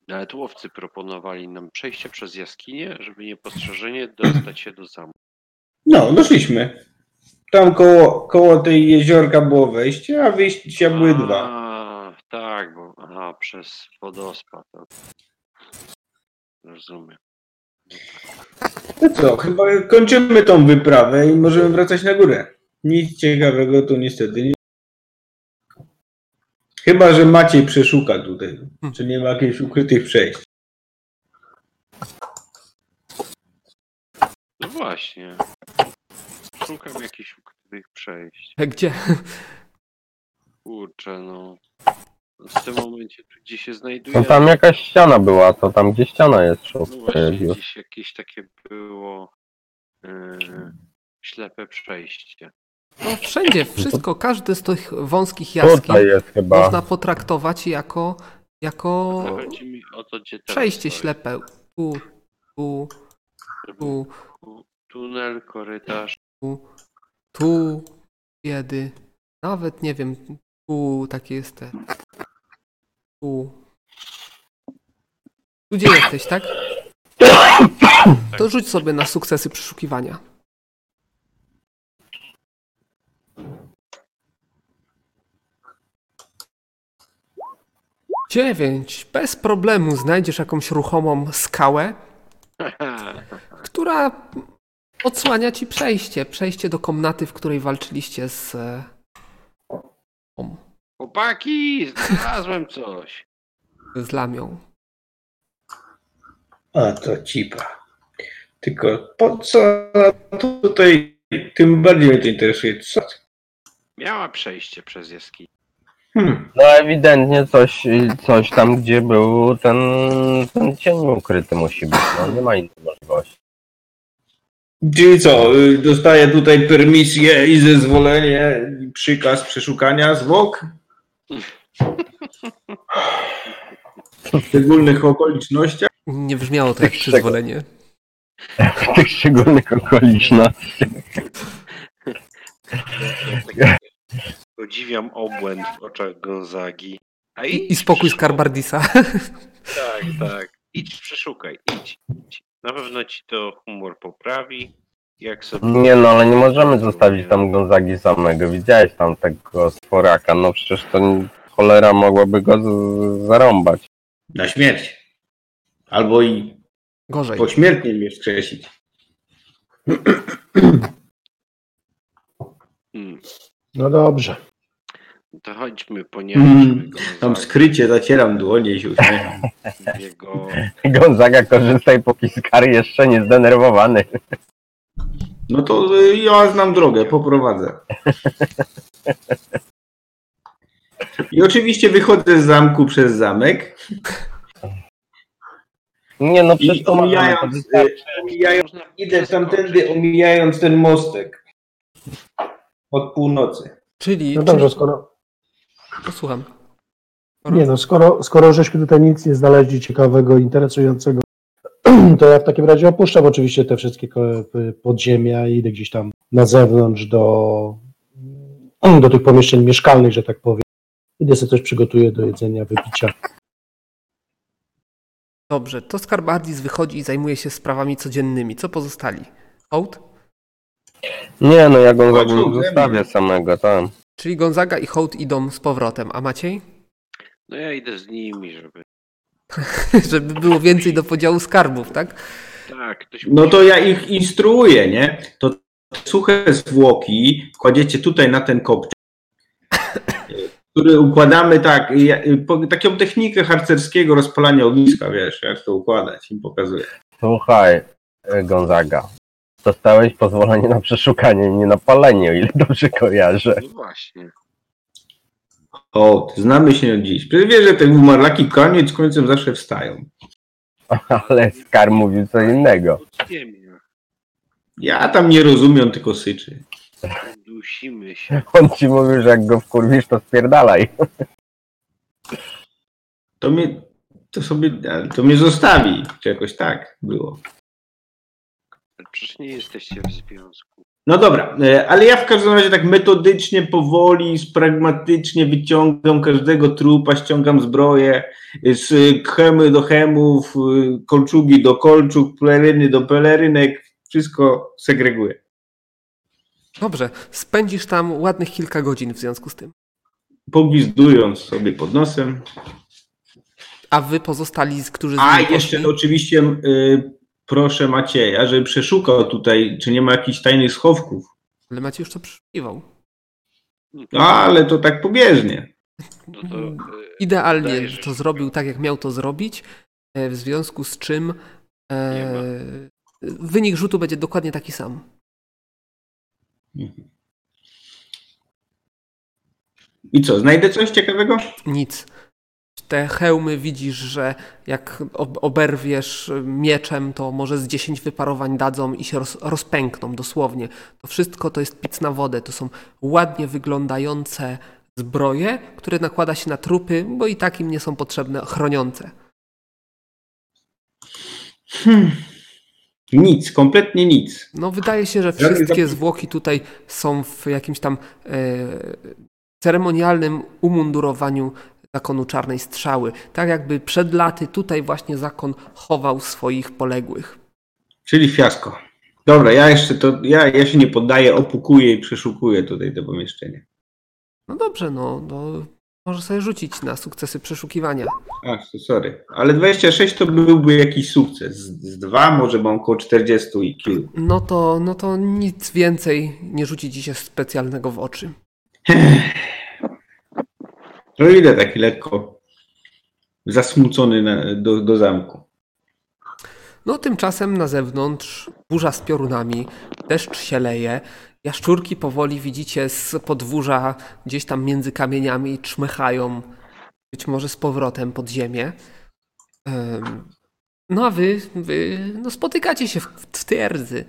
Nawet łowcy proponowali nam przejście przez jaskinię, żeby niepostrzeżenie dostać się do zamku. No, doszliśmy. Tam koło, koło tej jeziorka było wejście, a wyjścia były dwa. A, tak, bo aha, przez wodospad. Rozumiem. To co, chyba kończymy tą wyprawę i możemy wracać na górę. Nic ciekawego tu niestety nie. Chyba, że Maciej przeszuka tutaj. Czy nie ma jakichś ukrytych przejść? No właśnie. Szukam jakichś ukrytych przejść. Gdzie? Kurczę, no. W tym momencie tu gdzie się znajduje. No tam jakaś ściana była, to tam gdzie ściana jest No szuk. właśnie, gdzieś jakieś takie było yy, ślepe przejście. No wszędzie, wszystko, każdy z tych wąskich jaskiń Tutaj jest chyba. można potraktować jako, jako Chodzi mi o to, gdzie teraz przejście stoję. ślepe. Tu, tu, tu, Tu- Tunel, korytarz. tu, tu, biedy. Nawet nie wiem, tu takie jest te. Tu. Tu gdzie jesteś, tak? To rzuć sobie na sukcesy przeszukiwania. Dziewięć. Bez problemu znajdziesz jakąś ruchomą skałę, która odsłania ci przejście. Przejście do komnaty, w której walczyliście z. e, om, Chłopaki, znalazłem coś. z lamią. A to cipa. Tylko po co tutaj tym bardziej mnie to interesuje? Co? Miała przejście przez jaskinię. Hmm. No ewidentnie coś, coś tam, gdzie był ten, ten cień ukryty musi być. No nie ma innej możliwości. Czyli co, dostaję tutaj permisję i zezwolenie, przykaz przeszukania zwłok? W szczególnych okolicznościach? Nie brzmiało to jak przyzwolenie. W tych szczególnych okolicznościach. Podziwiam obłęd w oczach Gonzagi. A I, i spokój z. Tak, tak. Idź, przeszukaj, idź, idź. Na pewno ci to humor poprawi. Jak sobie... Nie no, ale nie możemy zostawić tam Gonzagi samego. Widziałeś tam tego stworaka, no przecież to nie- cholera mogłaby go z- zarąbać. Na śmierć. Albo i Gorzej. pośmiertnie mnie wskrzesić. Hmm. No dobrze. To chodźmy, ponieważ Mm, Gonzagi Tam skrycie zacieram dłonie i się uśmiecham. jego... Gonzaga korzystaj, póki Skar jeszcze nie zdenerwowany. No to y, ja znam drogę, poprowadzę. I oczywiście wychodzę z zamku przez zamek Nie no, przecież i to to omijając, wystarczy. y, omijając idę tamtędy, omijając ten mostek. Od północy. Czyli. No dobrze, czyli... skoro. Posłucham. Nie no, skoro, skoro żeśmy tutaj nic nie znaleźli ciekawego, interesującego, to ja w takim razie opuszczam oczywiście te wszystkie podziemia i idę gdzieś tam na zewnątrz do, do tych pomieszczeń mieszkalnych, że tak powiem. Idę sobie coś przygotuję do jedzenia, wypicia. Dobrze, to Skarbardis wychodzi i zajmuje się sprawami codziennymi. Co pozostali? Hołd? Nie no, ja nie zostawię samego, tam. Czyli Gonzaga i Hołd idą z powrotem, a Maciej? No ja idę z nimi, żeby... Żeby było więcej do podziału skarbów, tak? Tak, No to ja ich instruuję, nie? To suche zwłoki kładziecie tutaj na ten kopczek, który układamy tak, taką technikę harcerskiego rozpalania ogniska, wiesz, jak to układać, im pokazuję. Słuchaj, e, Gonzaga. Dostałeś pozwolenie na przeszukanie, nie na palenie, o ile dobrze kojarzę. No właśnie. O, znamy się od dziś. Przecież wiesz, że te umarlaki koniec końcem zawsze wstają. Ale Skar mówił co innego. Ja tam nie rozumiem, tylko syczy. Dusimy się. On ci mówił, że jak go wkurwisz, to spierdalaj. To mnie, to sobie, to mnie zostawi, czy jakoś tak było. Przecież nie jesteście w związku. No dobra, e, ale ja w każdym razie tak metodycznie, powoli, pragmatycznie wyciągam każdego trupa, ściągam zbroję z chemy do chemów, y, kolczugi do kolczug, peleryny do pelerynek, wszystko segreguję. Dobrze, spędzisz tam ładnych kilka godzin w związku z tym. Pogwizdując sobie pod nosem. A wy pozostali, którzy z A jeszcze poszli? oczywiście y, proszę Macieja, żeby przeszukał tutaj, czy nie ma jakichś tajnych schowków. Ale Maciej już to przeszukiwał. No, ale to tak pobieżnie. No to, e, Idealnie że- to zrobił tak, jak miał to zrobić, e, w związku z czym e, wynik rzutu będzie dokładnie taki sam. I co, znajdę coś ciekawego? Nic. Te hełmy widzisz, że jak ob- oberwiesz mieczem, to może z 10 wyparowań dadzą i się roz, rozpękną dosłownie. To wszystko to jest pic na wodę. To są ładnie wyglądające zbroje, które nakłada się na trupy, bo i tak im nie są potrzebne chroniące. Nic, kompletnie nic. No wydaje się, że wszystkie zwłoki tutaj są w jakimś tam e, ceremonialnym umundurowaniu zakonu czarnej strzały. Tak jakby przed laty tutaj właśnie zakon chował swoich poległych. Czyli fiasko. Dobra, ja jeszcze to, ja, ja się nie poddaję, opukuję i przeszukuję tutaj to pomieszczenie. No dobrze, no, no może sobie rzucić na sukcesy przeszukiwania. Ach, to sorry. Ale 26 to byłby jakiś sukces. Z, z dwa może mam około 40 i kilku. No to, no to nic więcej nie rzuci ci się specjalnego w oczy. No idę taki lekko zasmucony na, do, do zamku. No tymczasem na zewnątrz burza z piorunami, deszcz się leje, jaszczurki powoli widzicie z podwórza gdzieś tam między kamieniami czmychają być może z powrotem pod ziemię. Em, No a wy, wy no spotykacie się w, w twierdzy.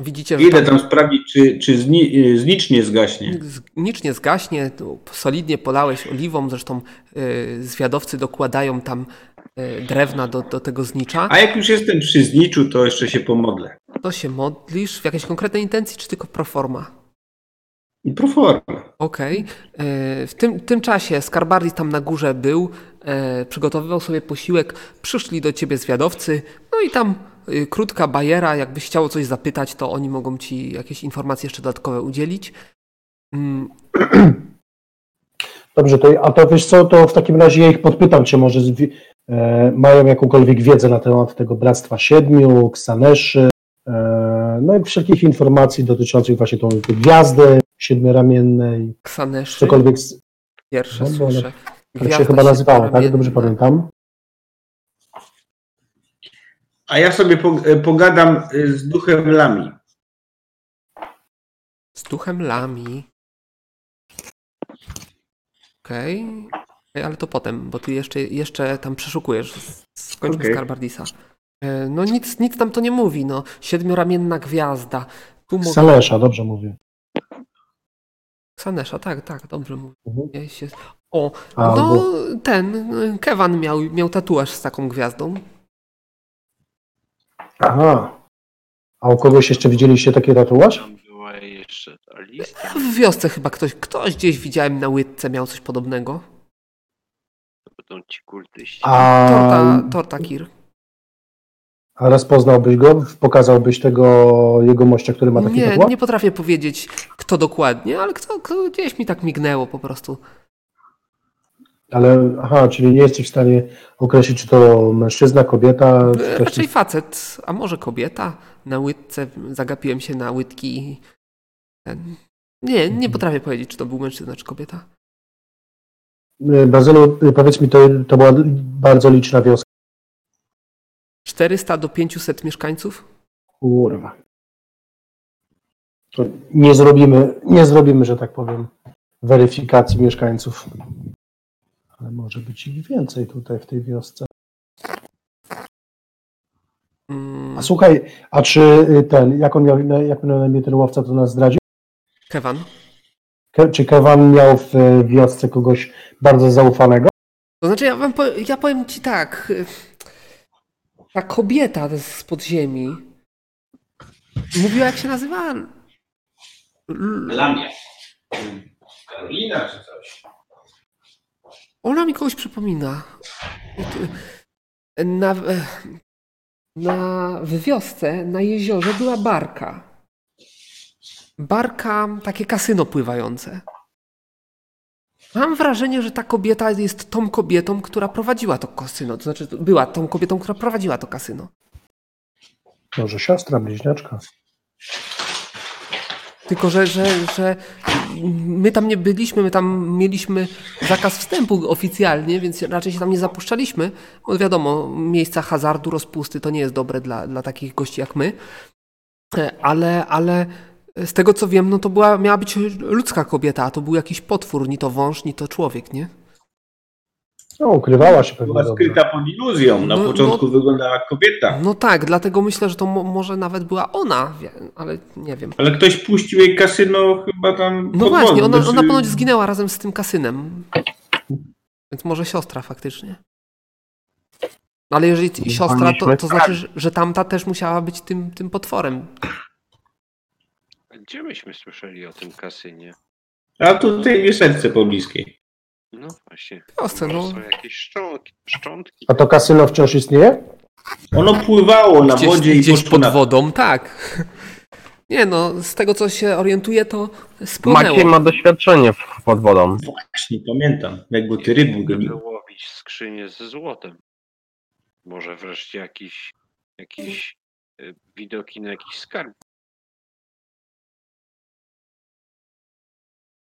Widzicie, Idę tam sprawdzić, czy, czy zni, y, znicz nie zgaśnie. z- Nic nie zgaśnie, solidnie polałeś oliwą, zresztą y, zwiadowcy dokładają tam y, drewna do, do tego znicza. A jak już jestem przy zniczu, to jeszcze się pomodlę. To się modlisz w jakiejś konkretnej intencji, czy tylko pro forma? I pro forma. Okej. E, W tym, tym czasie Skarbardis tam na górze był, e, przygotowywał sobie posiłek, przyszli do ciebie zwiadowcy, no i tam krótka bajera, jakbyś chciał o coś zapytać, to oni mogą ci jakieś informacje jeszcze dodatkowe udzielić. Mm, Dobrze, to, a to wiesz co, to w takim razie ja ich podpytam, czy może e, mają jakąkolwiek wiedzę na temat tego Bractwa Siedmiu, Ksaneszy, e, no i wszelkich informacji dotyczących właśnie tą gwiazdy siedmioramiennej, Ksaneszy, cokolwiek, z- pierwsze no, słyszę. tak się chyba nazywała, tak? Dobrze pamiętam. A ja sobie po, y, pogadam y, z duchem Lami. Z duchem Lami. Okej. Okej, ale to potem, bo ty jeszcze, jeszcze tam przeszukujesz. Skończmy Okej. Skarbardisa. E, No nic, nic tam to nie mówi, no. Siedmioramienna gwiazda. Tu mogę... Salesza, dobrze mówię. Ksanesza, tak, tak, dobrze mówię. Mhm. O, no ten, Kevan miał, miał tatuaż z taką gwiazdą. Aha. A u kogoś jeszcze widzieliście taki tatuaż? Tam była jeszcze ta lista. W wiosce chyba ktoś, ktoś gdzieś widziałem na łydce miał coś podobnego. To będą ci kultyści. A, Torta, torta Kir. a rozpoznałbyś go? Pokazałbyś tego jego mościa, który ma taki Nie, tatuaż? nie potrafię powiedzieć kto dokładnie, ale kto, kto gdzieś mi tak mignęło po prostu. Ale, aha, czyli nie jesteś w stanie określić, czy to mężczyzna, kobieta, czy E. Raczej facet, a może kobieta. Na łydce zagapiłem się na łydki. i Ten. Nie, Mhm. nie potrafię powiedzieć, czy to był mężczyzna, czy kobieta. Bazylu, powiedz mi, to, to była bardzo liczna wioska. 400 do 500 mieszkańców? Kurwa. To nie zrobimy, nie zrobimy, że tak powiem, weryfikacji mieszkańców. Ale może być ich więcej tutaj w tej wiosce. Mm, A słuchaj, a czy y, ten, jak on miał, na- jak miał na imię ten łowca, to nas zdradził? Kevan. Ke, czy Kevan miał w y, wiosce kogoś bardzo zaufanego? To znaczy, ja, wam po, ja powiem ci tak. y, Ta kobieta z podziemi mówiła, jak się nazywa? Lamia. Karolina czy coś? Ona mi kogoś przypomina. Na, na, w wiosce, na jeziorze była barka. Barka, takie kasyno pływające. Mam wrażenie, że ta kobieta jest tą kobietą, która prowadziła to kasyno. To znaczy, była tą kobietą, która prowadziła to kasyno. Może siostra, bliźniaczka. Tylko, że, że, że my tam nie byliśmy, my tam mieliśmy zakaz wstępu oficjalnie, więc raczej się tam nie zapuszczaliśmy. Bo wiadomo, miejsca hazardu, rozpusty to nie jest dobre dla, dla takich gości jak my. E, Ale, ale z tego co wiem, no to była, miała być ludzka kobieta, a to był jakiś potwór, ni to wąż, ni to człowiek, nie? No, ukrywała się pewnie Była dobrze. skryta pod iluzją. Na No, początku wyglądała jak kobieta. No tak, dlatego myślę, że to mo- może nawet była ona, wie- ale nie wiem. Ale ktoś puścił jej kasyno chyba tam. No pod właśnie, ona, Znaczy, ona ponoć zginęła razem z tym kasynem. Więc może siostra faktycznie. Ale jeżeli No, siostra, to, to znaczy, że- że tamta też musiała być tym, tym potworem. Gdzie myśmy słyszeli o tym kasynie? A tutaj w serce pobliskiej. No właśnie. Może no. są jakieś szczątki, szczątki. A to kasyno wciąż istnieje? Ono pływało na Gdzieś, wodzie i gdzieś poszło pod na... wodą, tak. Nie no, z tego co się orientuję, to spłynęło. Maciej ma doświadczenie w- pod wodą. Właśnie pamiętam, jak były te ryby Gdyby goniły. łowić skrzynię ze złotem. Może wreszcie jakiś, jakiś y, widoki na jakiś skarb